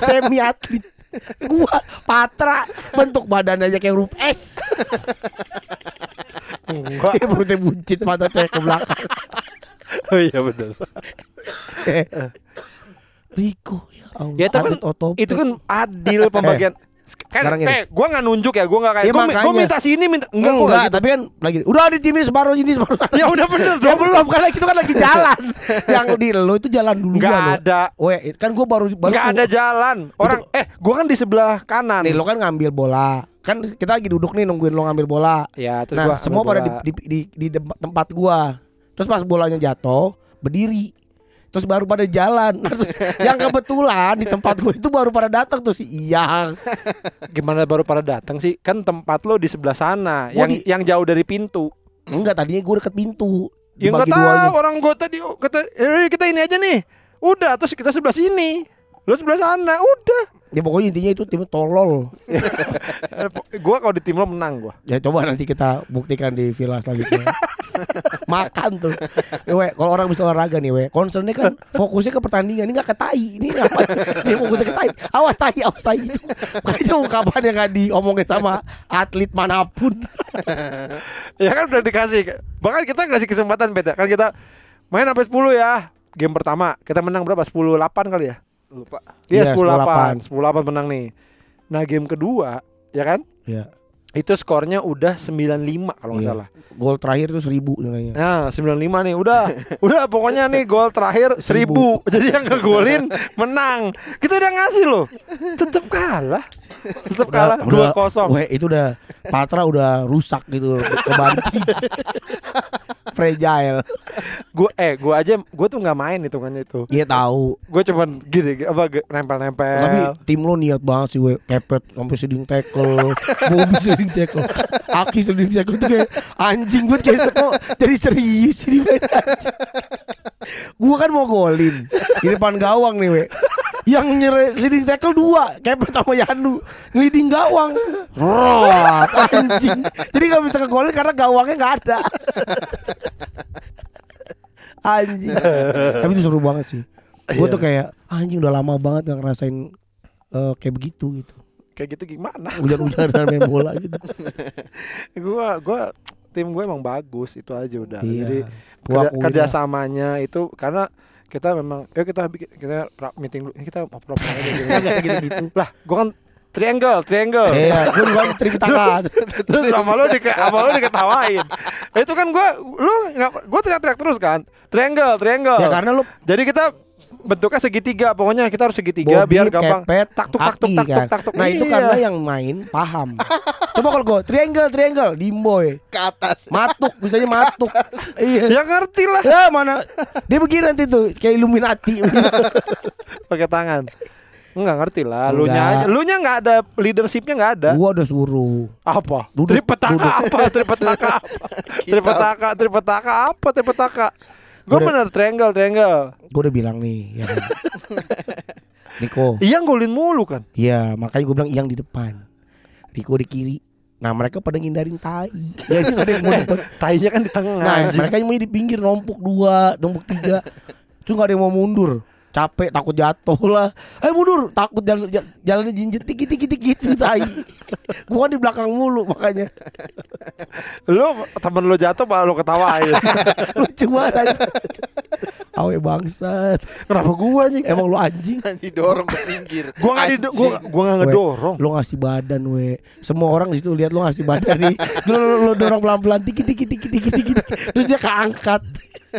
semi atlet. Gua Patra bentuk badan aja kayak huruf S. Enggak. Kayak perutnya buncit pantatnya ke belakang. Oh iya betul. Rico ya Allah. Ya, itu kan-. Itu kan adil pembagian. Kan, sekarang gini. eh, gua nggak nunjuk ya, gua nggak kayak, Ya, gua minta sini, minta enggak, enggak, gua nggak gitu. tapi kan lagi udah di ini separuh ini separuh. Ya udah bener Ya dong. belum karena itu kan lagi jalan. Yang di lo itu jalan dulu Nggak ada. Weh, kan gua baru baru Nggak ada jalan. Orang, eh, gua kan di sebelah kanan. Nih lo kan ngambil bola. Kan kita lagi duduk nih nungguin lo ngambil bola. Ya, terus nah, gua semua pada di, bola. di, di, di tempat gua. Terus pas bolanya jatuh, berdiri. Terus baru pada jalan. Nah, terus yang kebetulan di tempat gua itu baru pada datang tuh si Iyang. Gimana baru pada datang sih? Kan tempat lo di sebelah sana, Gua yang di- yang jauh dari pintu. Enggak, tadinya gua deket pintu. Ya nggak Dibagi tahu orang gua tadi oh, kata "Eh, kita ini aja nih. Udah, terus kita sebelah sini. Lo sebelah sana, udah. Ya pokoknya intinya itu tim tolol. Gua kalau di tim lo menang gua. Ya coba nanti kita buktikan di villa selanjutnya. Makan tuh. Ya, we, kalau orang bisa olahraga nih, we, concernnya kan fokusnya ke pertandingan, ini nggak ke tai. Ini apa? Ini fokusnya ke tai. Awas tai, awas tai itu. Makanya ungkapan yang nggak diomongin sama atlet mana pun. Ya kan udah dikasih. Bahkan kita ngasih kesempatan beda. Kan kita main sampai 10 ya. Game pertama kita menang berapa? 10 8 kali ya? Lupa. Iya, Iya, 10 8. 10 8 menang nih. Nah, game kedua, ya kan? Ya. Itu skornya udah 95 kalau nggak Iya. salah. Gol terakhir tuh seribu nilainya. Nah, 95 nih. Udah. udah pokoknya nih gol terakhir 1000. Seribu. Jadi yang ngegolin menang. Kita udah ngasih loh. Tetap kalah. Tetap kalah 2-0. Weh, itu udah Patra udah rusak gitu kebanting. Fragile. Gue eh gue aja gue tuh nggak main hitungannya itu. Iya tahu. Gue cuman gini apa nempel-nempel. Tapi tim lo niat banget sih, we. Kepet sampai seding tackle, Bobby seding tackle, Aki seding tackle itu kayak anjing banget kayak kok jadi serius anjing. Gua kan mau golin di depan gawang nih, we. Yang nyere leading tackle dua, Kepet sama Yanu leading gawang. Rot, anjing. Jadi gak bisa ngegolin karena gawangnya nggak ada. anjing. Tapi itu seru banget sih. Gue tuh kayak anjing udah lama banget gak ngerasain eh, kayak begitu gitu. Kayak gitu gimana? Hujan-hujanan main bola gitu. gue gue tim gue emang bagus itu aja udah. Iya. Jadi Gua kerja, kerjasamanya itu karena kita memang yuk kita bikin kita meeting dulu kita ngobrol aja gitu. Gitu-gitu. lah gue kan triangle triangle Iya, gue juga tripitaka. terus sama lo di sama lo diketawain itu kan gue lu nggak gue teriak-teriak terus kan triangle triangle Ya karena lu jadi kita bentuknya segitiga pokoknya kita harus segitiga Bobby, biar gampang kepet, taktuk taktuk Aki taktuk kan. taktuk Nah itu Iya. karena yang main paham. Coba kalau gue triangle triangle dimboy, Ke atas. matuk bisanya matuk. iya. ya ngerti lah Ya mana dia begini nanti tuh kayak Illuminati. pakai tangan Enggak ngerti lah, lu nya. Lu nya enggak ada leadershipnya enggak ada. gua udah suruh. Apa? Duduk, tripetaka duduk. apa? Tripetaka apa? tripetaka, tripetaka apa? Tripetaka. Gue bener triangle, triangle. Gue udah bilang nih, ya kan. Niko, Iya golin mulu kan. Iya, makanya gue bilang yang di depan. Riko di kiri. Nah, mereka pada ngindarin tai. Jadi ada yang mau depan. Tainya kan di tengah. Nah, anjing. mereka mau di pinggir numpuk dua, numpuk tiga. Itu nggak ada yang mau mundur. Capek, takut jatuh lah. Eh mundur, takut jalan jalan- jalannya jinjit dikit dikit dikit gitu tai. Gua kan di belakang mulu makanya. lu temen lu jatuh malah lu ketawain. Lucu banget aja. Awe bangsat. Kenapa gua anjing? Emang lu anjing? Didorong ke pinggir. Gua enggak di gua gua enggak ngedorong. Lu ngasih badan we Semua orang di situ lihat lu ngasih badan nih Lu, lu, lu dorong pelan-pelan dikit dikit dikit dikit dikit Terus dia keangkat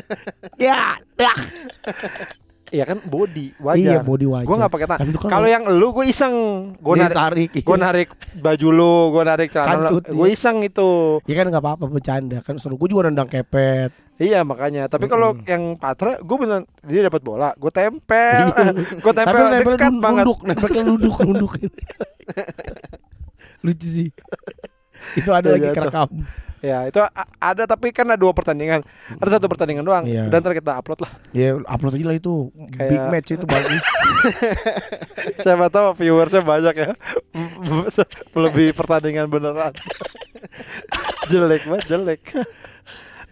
Ya Ya Iya kan body wajar. Iya, body wajar. Gua enggak pakai tangan. Tapi kan Kalau yang lu gua iseng. Dia narik tarik, iya. Gua narik baju lu, gua narik celana lu. Gua iya. iseng itu. Ya kan gak apa-apa bercanda Kan seru Gue juga nendang kepet Iya makanya. Tapi kalau yang Patra, gue bener dia dapat bola, gue tempel, gue Tapi tempel nempel dekat banget. nunduk Nempelnya nunduk Nunduk Lucu sih Itu ada Iya, lagi kerekam Ya itu ada tapi kan ada dua pertandingan, ada satu pertandingan doang. Iya. Dan ntar kita upload lah. Ya upload aja lah itu Kayak- Big match itu bagus Siapa tahu viewersnya banyak ya, lebih pertandingan beneran. jelek banget, jelek.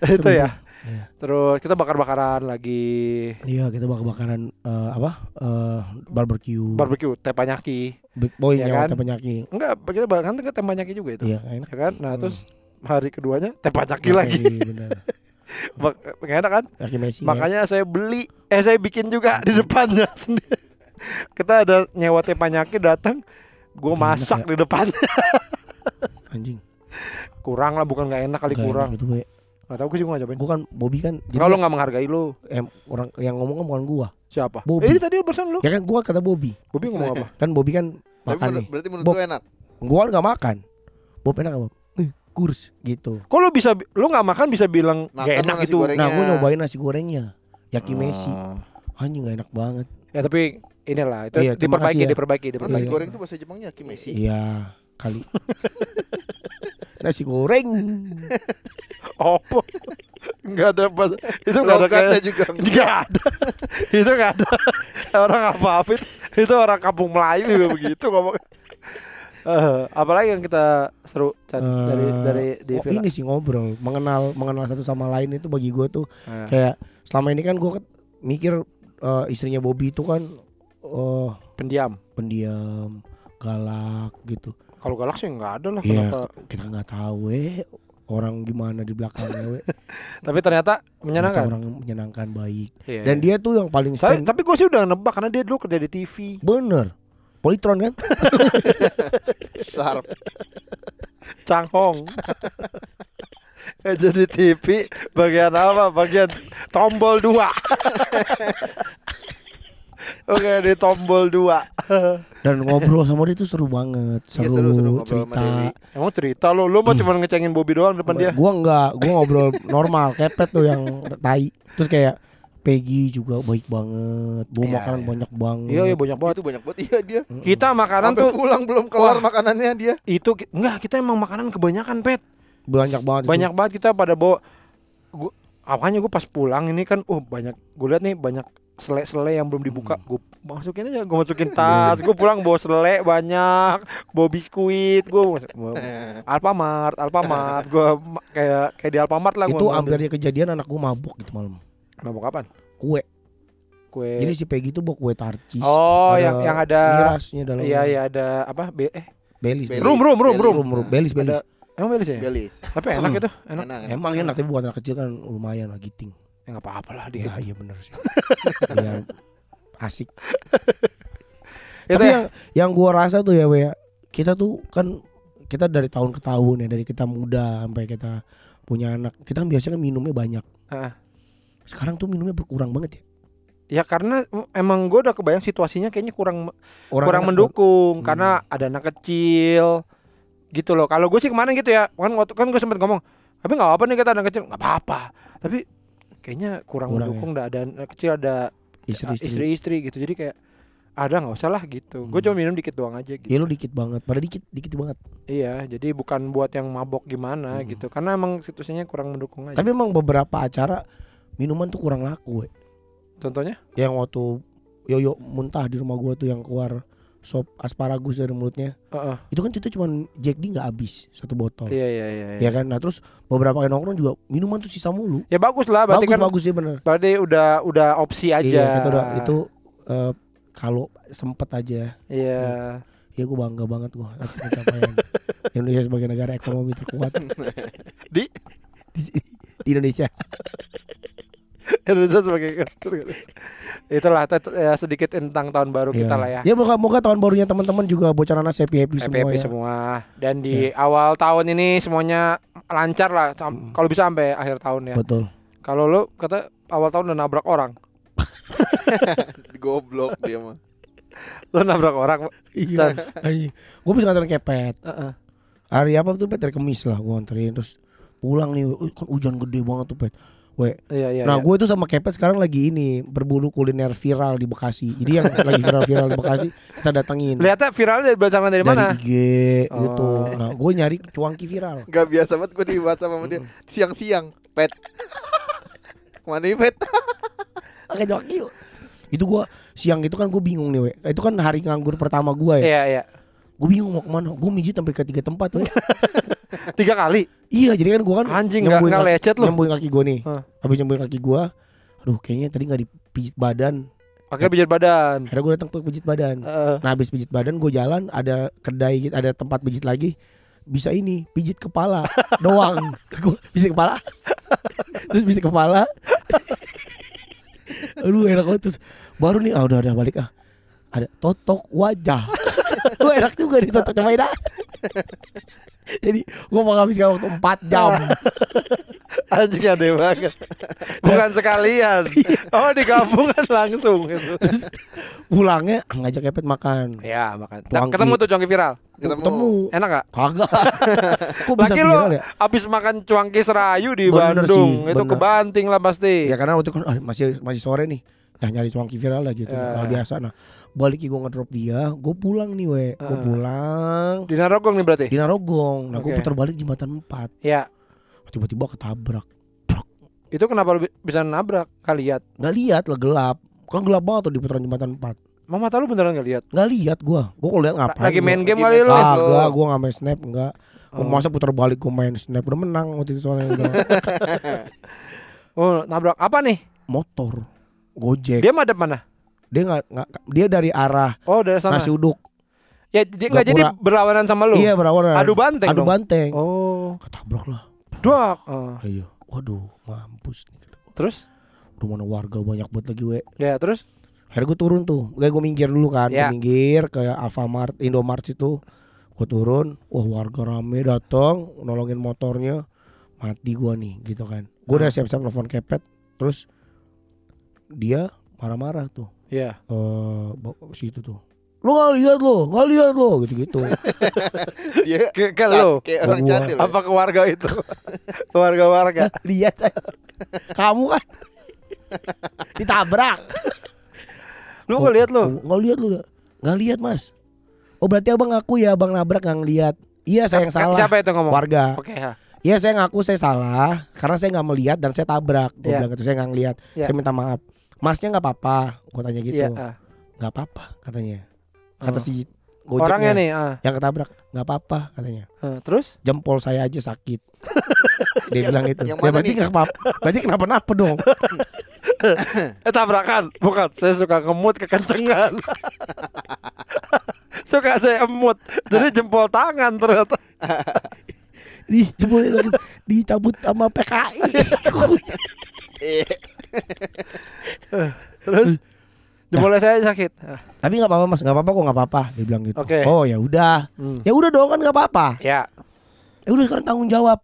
itu ya. Iya. Terus kita bakar-bakaran lagi Iya kita bakar-bakaran eh, Apa eh, Barbecue barbecue tepanyaki. Big boy Iya nyawa kan? Enggak, kita bakar kan tepanyaki juga itu. Iya enak Ya kan? Nah, Hmm. terus hari keduanya tepanyaki lagi. Iya. Bak- Nggak enak kan? Ya. Makanya saya beli, eh saya bikin juga di depannya sendiri. Kita ada nyewa tepanyaki datang, gue Enak masak ya. di depannya. anjing Kurang lah, bukan nggak enak kali Nggak kurang. enak gitu we. Nggak tahu gue juga nggak cobain. Gua kan Bobby kan jadi Kalau lo nggak menghargai lo, em, orang yang ngomong kan bukan gua siapa? Bobby. Eh, ini tadi barusan lo. ya kan gua kata Bobby Bobby ngomong apa? kan Bobby kan Tapi makan menurut- nih berarti menurut Bob. gue enak. gua kan nggak makan Bob enak apa eh, kurs gitu Kok lo bisa, lo nggak makan bisa bilang Makan lo enak gitu? goreng. nah gua Gorengnya. nyobain nasi gorengnya Yaki Messi Oh. anjing nggak enak banget Ya tapi inilah itu Iya, diperbaiki, ya. diperbaiki, diperbaiki. nasi Iya. goreng itu bahasa Jepangnya kimesi. iya kali nasi goreng Apa? Nggak ada bahasa. Itu nggak ada kayak juga. Nggak ada. itu nggak ada. Orang apa apa itu. itu orang kampung Melayu juga begitu ngomong. Eh, apalagi yang kita seru Chan, dari Eh, dari di oh, ini sih ngobrol mengenal mengenal satu sama lain itu bagi gue tuh Nah, kayak selama ini kan gue mikir eh, istrinya Bobby itu kan eh pendiam. pendiam galak gitu Kalau galak sih nggak ada lah Iya, kenapa. kita nggak tahu we orang gimana di belakangnya we Tapi ternyata Ternyata menyenangkan. orang menyenangkan baik Iya, dan iya. dia tuh yang paling stand tapi gue sih udah nebak karena dia dulu kerja di TV. bener Polytron kan Sharp. Changhong. Kerja di TV bagian apa? Bagian tombol dua. Oke di tombol dua. dan ngobrol sama dia tuh seru banget seru, seru, seru sama cerita. Emang cerita lo, lo mah cuma ngecengin Bobby doang depan dia. gua enggak gua ngobrol normal kepet tuh yang tai terus kayak Peggy juga baik banget bawa Iya, makanan iya. banyak banget Iya iya banyak banget. Itu banyak banget iya dia. Kita makanan Sampai tuh pulang belum kelar Wah. makanannya dia. itu enggak kita emang makanan kebanyakan pet. banyak banget itu. Banyak banget kita pada bawa. Gua apanya gue pas pulang ini kan, oh banyak. Gue lihat nih banyak sele-sele yang belum dibuka. Gue masukin aja, gue masukin tas. gue pulang bawa sele banyak, bawa biskuit. Gue Alfamart, Alfamart. Gue kayak kayak di Alfamart lah. gua itu hampir dia kejadian anak gua mabuk gitu malam Mabuk kapan? kue Kue. jadi si Peggy tuh bawa kue tarcis oh, yang yang ada. mirasnya dalam Iya iya ada apa? Be, eh, belis Belis. rum rum rum Belis. rum. rum rum belis belis Ada emang belis ya? Belis. Tapi enak itu, enak. Enak. emang enak tapi buat anak kecil kan lumayan lah giting Ya enggak apa-apa lah dia. ya iya bener sih biar asik Itu tapi ya. yang yang gua rasa tuh ya we ya, kita tuh kan kita dari tahun ke tahun ya dari kita muda sampai kita punya anak kita kan biasanya kan minumnya banyak Heeh. Sekarang tuh minumnya berkurang banget ya Ya karena emang gue udah kebayang situasinya kayaknya kurang Orang kurang mendukung Hmm. karena ada anak kecil gitu loh. Kalau gue sih kemarin gitu ya, kan waktu kan gue sempat ngomong, tapi nggak apa-apa nih kata anak kecil, nggak apa-apa. Tapi kayaknya kurang, Kurang mendukung, dah ada anak kecil ada istri-istri istri-istri gitu. Jadi kayak ada nggak usah lah gitu. Gue Hmm. cuma minum dikit doang aja gitu. ya lu dikit banget pada dikit dikit banget Iya, jadi bukan buat yang mabok gimana Hmm. gitu. Karena emang situasinya kurang mendukung aja. tapi emang beberapa acara minuman tuh kurang laku we. Contohnya? yang waktu Yoyo muntah di rumah gua tuh yang keluar sop asparagus dari mulutnya Heeh. itu kan itu cuman Jack D nggak habis satu botol Iya iya iya. iya. ya kan nah terus beberapa kali nongkrong juga minuman tuh sisa mulu Ya bagus lah, berarti bagus kan bagus ya bener berarti udah udah opsi aja. iya kita udah itu eh, kalau sempet aja Iya. ya gue bangga banget gua atas pencapaian Indonesia sebagai negara ekonomi terkuat Di di, di Indonesia Indonesia sebagai itulah tet- ya, sedikit tentang tahun baru kita lah ya. ya moga moga tahun barunya teman-teman juga bocoran happy happy, Happy semua happy ya. semua. Dan di awal tahun ini semuanya lancar lah. sam- Kalau bisa sampai akhir tahun ya. betul Kalau lo kata awal tahun udah nabrak orang, Goblok dia mah. lo nabrak orang. iya gue bisa nganterin kepet Heeh. hari apa tuh pet hari kemis lah gue nganterin terus pulang nih "Wih, kan hujan gede banget tuh pet we Iya iya. nah iya. gue tuh sama kepet sekarang lagi ini berburu kuliner viral di Bekasi jadi yang lagi viral-viral di Bekasi kita datengin Lihatnya viralnya dari dari, mana? dari IG gitu Oh. nah gue nyari cuangki viral Gak biasa banget gue di WhatsApp sama dia. Siang-siang, pet. Ke mana nih pet? cuangki yuk. itu gue siang itu kan gue bingung nih we itu kan hari nganggur pertama gue ya Iya iya. Gue bingung mau ke mana gue mijit sampai ke tiga tempat we. Tiga kali. iya jadi kan gue kan Anjing nggak nggak lecet lo. nyembuhin kaki gue nih Hah. habis nyembuhin kaki gue aduh kayaknya tadi nggak dipijit badan Pakai pijat badan. akhirnya gue datang tuh pijit badan Heeh. nah habis pijit badan gue jalan ada kedai gitu ada tempat pijit lagi bisa ini pijit kepala doang gue pijit kepala terus pijit kepala aduh enak banget terus baru nih ah udah udah balik ah ada totok wajah gue enak juga nih totok cobain ah jadi gue mau habiskan waktu 4 jam Anjing aneh banget. Bukan sekalian. Oh digabungan langsung gitu. pulangnya ngajak kepet makan Ya makan. Nah, ketemu tuh cuangki viral. Ketemu. ketemu Enak gak? kagak kok Lagi lo ya abis makan cuangki serayu di Bener Bandung sih, itu bener. kebanting lah pasti. Ya karena waktu itu kan ah, masih masih sore nih. Ya nyari cuangki viral lah gitu. Ya. Nah, biasa nah. Balik gue ngedrop dia, gue pulang nih we. Gue pulang Di Narogong nih berarti. di Narogong. Nah, gue putar balik jembatan 4. Ya Tiba-tiba ketabrak. itu kenapa lu bi- bisa nabrak? Kalian lihat. Nggak lihat lah gelap. Kan gelap banget tuh di putaran jembatan 4. Emang mata lu beneran gak lihat? Nggak lihat gua. Gua kalau lihat ngapain? Lagi gua? main game kali lu. Ah, lu. enggak, gua nggak main snap enggak. Oh. Masa putar balik gua main snap udah menang waktu itu soalnya udah. Oh, nabrak apa nih? motor. Gojek. Dia madep mana? Dia nggak nggak dia dari arah Oh, dari sana. nasi uduk. Ya, dia nggak jadi berlawanan sama lu. Iya berlawanan. Adu banteng Adu dong. banteng. Oh, Ketabrak lah. duak. Oh. Iya. Waduh, mampus nih. Terus? Udah mana warga banyak banget lagi we. Ya, terus? Akhirnya gue turun tuh. Gue gue minggir dulu kan. Ya. Minggir ke Alfamart, Indomart situ. Gue turun. Wah warga rame datang nolongin motornya. Mati gua nih gitu kan. Gue udah Ah. siap-siap telepon kepet. Terus dia marah-marah tuh. Ya. Eh bawa situ tuh. Lo gak lihat lo, gak lihat lo gitu-gitu. Dia Ke, ke lu. kayak orang cadel. ya. Apa ke warga itu? Warga-warga. lihat saya. Kamu kan ditabrak. Lu nggak lihat lu? Nggak lihat lu. Nggak lihat mas. Oh berarti abang ngaku ya abang nabrak nggak lihat. Iya saya yang salah. Siapa itu ngomong? Warga. Oke, ha. Iya saya ngaku saya salah karena saya nggak melihat dan saya tabrak. Gue Iya. bilang gitu saya nggak ngelihat. Iya. Saya minta maaf. Masnya nggak apa-apa. Gue tanya gitu. Iya. ah. Nggak apa-apa katanya. Kata Oh. si gojeknya Orangnya nih, ah. yang ketabrak nggak apa-apa katanya. Ah, terus? Jempol saya aja sakit. Dia bilang gitu. yang Ya berarti nggak apa-apa. Berarti kenapa-napa dong. Eh tabrakan, bukan. Saya suka ngemut kekencengan. suka saya emut. Jadi jempol tangan ternyata. di jempolnya sakit, dicabut sama PKI. Terus jempolnya saya sakit. Ah, Tapi nggak apa-apa mas, nggak apa-apa kok nggak apa-apa. Dia bilang gitu. Oke. Oh ya udah, hmm. ya udah dong kan nggak apa-apa. Ya, Ya udah sekarang tanggung jawab.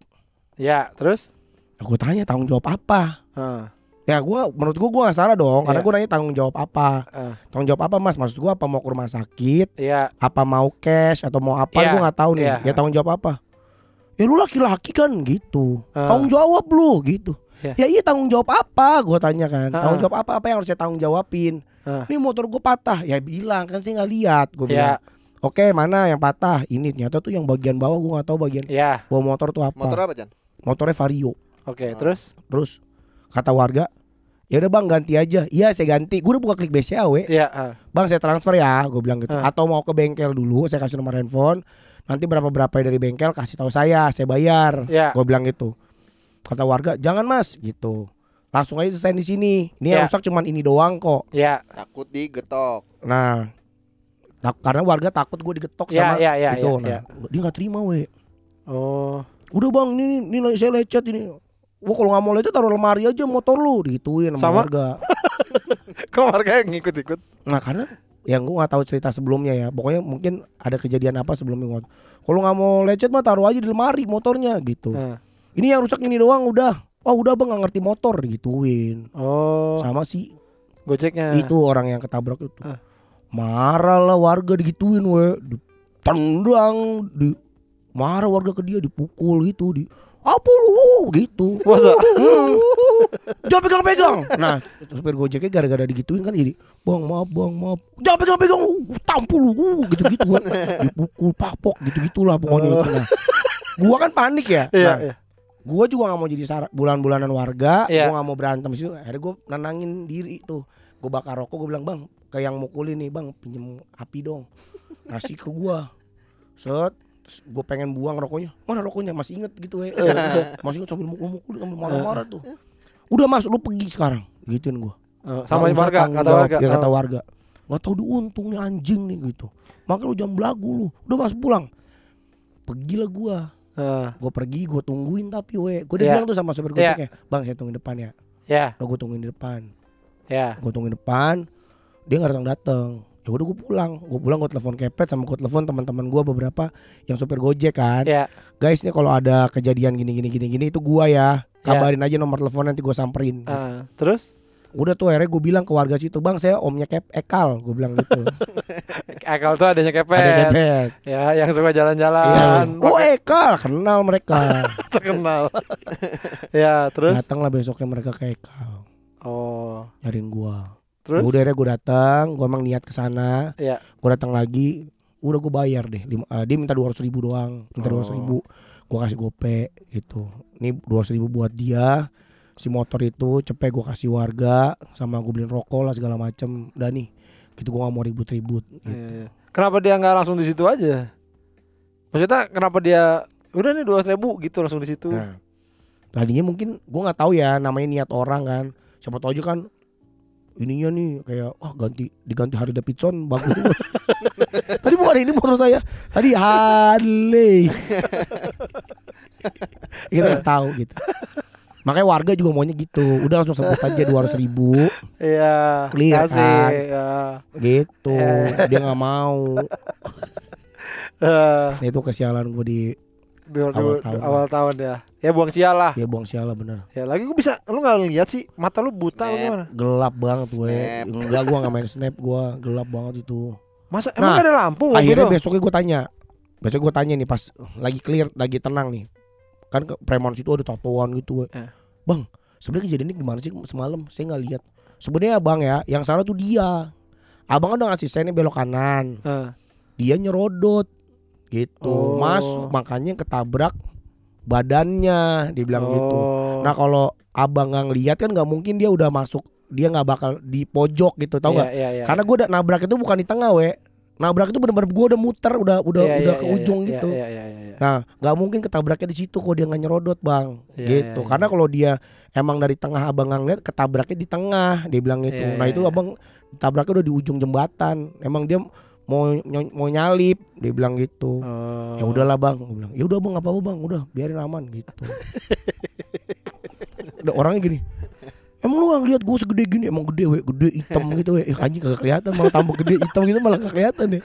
ya. Terus? Aku tanya tanggung jawab apa? Ah, Ya gua menurut gua gua nggak salah dong, karena Iya. gua nanya tanggung jawab apa. ah, Tanggung jawab apa mas? Maksud gua apa mau ke rumah sakit? ya. Apa mau cash atau mau apa? Iya, Gua nggak tahu nih. iya. Ya tanggung jawab apa? Ya lu laki-laki kan gitu. Ah. Tanggung jawab lu gitu. Iya. Ya iya tanggung jawab apa? Gua tanya kan. Ah. Tanggung jawab apa? Apa yang harus saya tanggung jawabin? Ah. Ini motor gua patah. Ya bilang kan saya nggak lihat. Gua bilang. Ya, Oke mana yang patah? Ini ternyata tuh yang bagian bawah gua nggak tahu bagian ya. bawah motor tuh apa. motor apa Chan? Motornya Vario. Oke, Ah. terus? Terus kata warga, ya udah bang ganti aja. Iya saya ganti. Gue udah buka klik BCA we. Ya, ah. Bang saya transfer ya. Gue bilang gitu. Ah. Atau mau ke bengkel dulu. Saya kasih nomor handphone. Nanti berapa berapa dari bengkel kasih tahu saya. Saya bayar. Ya. Gue bilang gitu. Kata warga jangan mas gitu. Langsung aja selesai di sini. Ini yang Ya. rusak cuman ini doang kok. Ya, Takut digetok. Nah, tak- karena warga takut gue digetok Ya, sama ya, ya, itu. ya, nah, dia nggak terima we. oh. Udah bang, ini, ini, ini saya lecet ini. Wah kalau nggak mau lecet taruh lemari aja motor lu, digituin sama, Sama? warga. Kok warga yang ngikut-ikut? Nah karena yang gue nggak tahu cerita sebelumnya ya. Pokoknya mungkin ada kejadian apa sebelumnya. Kalau nggak mau lecet mah taruh aja di lemari motornya gitu. Ah. Ini yang rusak ini doang udah. Oh udah bang nggak ngerti motor digituin. Oh, Sama si Gojeknya. itu orang yang ketabrak itu. Ah. Marah lah warga digituin we. Ditendang, di marah warga ke dia dipukul gitu di apa lu gitu. Masa? Hmm. Jangan pegang-pegang. Nah, supir Gojeknya gara-gara digituin kan jadi, "Bang, maaf, Bang, maaf." Jangan pegang-pegang lu, tampul lu, gitu-gitu kan. Dipukul, papok gitu-gitulah pokoknya itu. Nah, gua kan panik ya. Iya, Nah, iya. gua juga nggak mau jadi bulan-bulanan warga, Iya. gua nggak mau berantem sih. Akhirnya gua nenangin diri tuh. Gua bakar rokok, gua bilang, "Bang, ke yang mukulin nih, Bang, pinjem api dong." Ngasih ke gua. Set, gue pengen buang rokoknya. Mana rokoknya? Masih inget gitu ya masih inget sambil mukul-mukul sambil marah-marah tuh. Udah mas lu pergi sekarang. Gituin gue Oh, sama warga, kata warga. ya kata Oh. warga. Nggak tahu diuntung nih anjing nih gitu. Makanya lu jam belagu lu. Udah mas pulang. Pergilah gua. Ah, gue pergi gue tungguin tapi we. Gue udah Iya. bilang tuh sama supir Iya. gojeknya bang saya tungguin depan ya. Ya, udah gue tungguin di depan. Ya. gue tungguin depan dia nggak datang datang ya udah gue pulang. Gue pulang gue telepon kepet sama gue telepon teman-teman gue beberapa yang supir gojek kan. Ya. guys nih kalau ada kejadian gini gini gini gini itu gua ya. Kabarin aja nomor telepon nanti gue samperin. Ah, terus? Udah tuh akhirnya gue bilang ke warga situ bang saya omnya kep ekal gue bilang gitu. Ekal tuh adanya kepet. ada kepet. Ya, yang suka jalan-jalan. oh pakai- ekal kenal mereka. Terkenal. ya, terus? datanglah besoknya mereka ke ekal. Oh, nyariin gua terus? Udah akhirnya gue datang gue emang niat ke sana Iya. gue datang lagi udah gue bayar deh Lima- eh, dia minta dua ratus ribu doang minta dua ratus ribu gue kasih gope gitu ini dua ratus ribu buat dia si motor itu cepet gue kasih warga sama gue beliin rokok lah segala macem udah nih Gitu gue gak mau ribut-ribut. Gitu. Iya, iya. Kenapa dia nggak langsung di situ aja? Maksudnya kenapa dia udah nih dua ribu gitu langsung di situ? Nah, tadinya mungkin gue nggak tahu ya namanya niat orang kan. Siapa tahu aja kan ininya nih kayak wah ganti diganti Harley Davidson bagus. juga." Tadi bukan ini motor saya. Tadi Harley. Kita nggak tahu gitu. Makanya warga juga maunya gitu. Udah langsung sebut aja 200 ribu Iya. Clear, kasih, kan? ya. gitu. Dia nggak mau. Eh, Nah, itu kesialan gue di dua- Awal dua- tahun. awal tahun ya. Ya buang sial lah. ya buang siala bener. Ya lagi gue bisa, lu nggak lihat sih mata lu buta lu Snap. gimana? Gelap banget gue. Enggak gue nggak main snap gue. Gelap banget itu. Masa Nah, emang gak ada lampu? Akhirnya besoknya gue tanya Besok gue tanya nih pas lagi clear, lagi tenang nih Kan ke Premon situ ada tatoan gitu. Eh. Bang, sebenarnya kejadian ini gimana sih semalam? Saya nggak lihat. Sebenarnya abang ya, yang salah tuh dia. Abang kan udah ngasih saya nih belok kanan. Eh, Dia nyerodot gitu. Oh. Masuk makanya ketabrak badannya, dia bilang gitu. oh. Nah kalau abang nggak ngeliat kan nggak mungkin dia udah masuk, dia nggak bakal di pojok gitu, tau nggak? Iya, iya, iya, Karena gue udah nabrak itu bukan di tengah we. Nabrak itu benar-benar gue udah muter, udah udah Iya, udah iya, ke iya, ujung iya, gitu. Iya, iya, iya, iya. Nah, nggak mungkin ketabraknya di situ kok dia nggak nyerodot bang, Iya, gitu. iya, Karena iya. kalau dia emang dari tengah abang nggak ngeliat, ketabraknya di tengah, dia bilang gitu. Iya, nah iya, itu iya. abang tabraknya udah di ujung jembatan. Emang dia mau ny- mau nyalip, dia bilang gitu. Oh. Ya udahlah bang, gue bilang. Ya udah bang, apa apa bang, udah biarin aman gitu. Udah orangnya gini. Emang lu gak ngeliat gue segede gini Emang gede we Gede hitam gitu we Eh anjing kagak kelihatan Malah tambah gede hitam gitu Malah gak kelihatan deh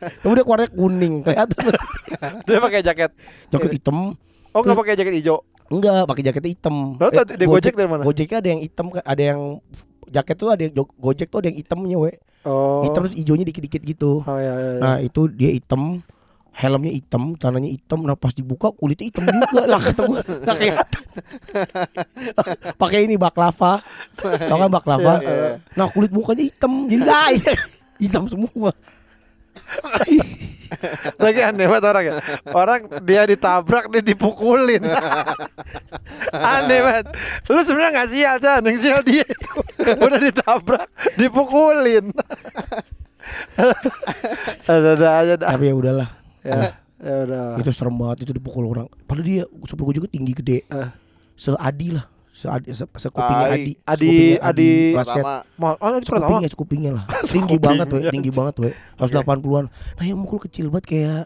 Tapi dia warnanya kuning Kelihatan Dia pakai jaket. Jaket hitam Oh nggak pakai jaket hijau. Enggak pakai jaket hitam Lalu tau dia Gojek dari mana? Gojeknya ada yang hitam Ada yang Jaket tuh ada yang Gojek tuh ada yang hitamnya we Oh. Hitam terus hijaunya dikit-dikit gitu Oh iya, iya, iya. Nah itu dia hitam Helmnya hitam, celananya hitam, nah pas dibuka kulitnya hitam juga lah nggak kelihatan. Pakai ini baklava, tau kan baklava? Iya, iya. Nah kulit mukanya hitam, jadi hitam semua. Lagi aneh banget orang ya. Orang dia ditabrak dia dipukulin. aneh banget. Lu sebenarnya nggak sial Chan, yang sial dia itu. Udah ditabrak, dipukulin. Ada-ada aja dah. Tapi ya udahlah, Ya, ya udah. itu serem banget itu dipukul orang. Padahal dia supir gue juga tinggi gede, Eh. seadi lah, seadi, se, sekupingnya. Adi, Adi- sekupingnya Adi- basket. Pertama Mau, oh, pertama. Sekupingnya, sekupingnya lah, tinggi banget we, tinggi banget we, 180-an. Nah yang mukul kecil banget kayak,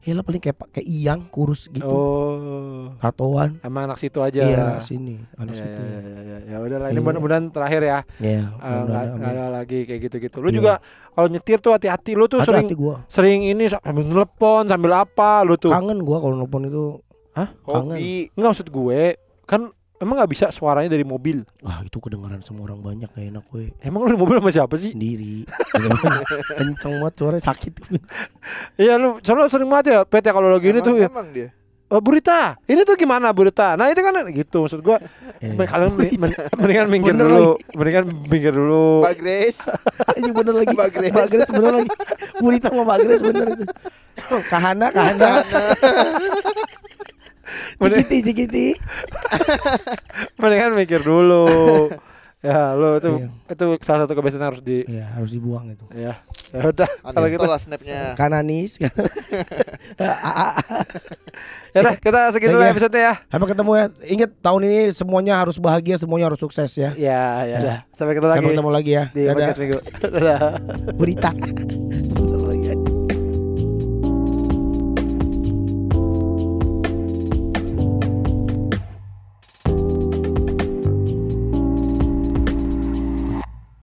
ya lah paling kayak kayak iyang kurus gitu, Oh. tatoan. Emang anak situ aja. Iya anak sini, anak Ya, situ. ya, ya, ya, ya udahlah ini Iya. mudah-mudahan terakhir ya. Ya, Eh, nggak amin. nggak ada lagi kayak gitu-gitu. Lu Iya. juga kalau nyetir tuh hati-hati. Lu tuh sering Hati-hati gua. sering ini sambil telepon sambil apa lu tuh? Kangen gua kalau nelfon itu. Kangen. hobi. Enggak maksud gue kan emang nggak bisa suaranya dari mobil. Wah, itu kedengaran sama orang banyak gak enak gue. Emang lu di mobil sama siapa sih? Sendiri. Kenceng banget suaranya sakit. Iya lu soalnya sering banget ya PT kalau lagi ini Emang- tuh ya. Emang dia. Oh, Burita, ini tuh gimana Burita? Nah itu kan gitu maksud gua. Eh, Kalian mending- men- mendingan minggir Bener dulu, mendingan minggir dulu. Mbak Grace. Ini bener lagi. Mbak Grace. Mbak Grace bener lagi. Burita sama Mbak Grace bener itu. Kahana, kahana. Cikiti, cikiti. Mendingan mikir dulu. ya lu itu Iya. itu salah satu kebiasaan yang harus di Iya, harus dibuang itu. ya. Ya udah kalau gitu. Lah snapnya. Kananis. Ya udah kita segitu Iya, lah iya. episode ya. Sampai ketemu ya. Ingat tahun ini semuanya harus bahagia, semuanya harus sukses ya. Ya, ya udah. Sampai ketemu lagi Sampai ketemu lagi ya. di Dadah. podcast minggu. Dadah. Berita.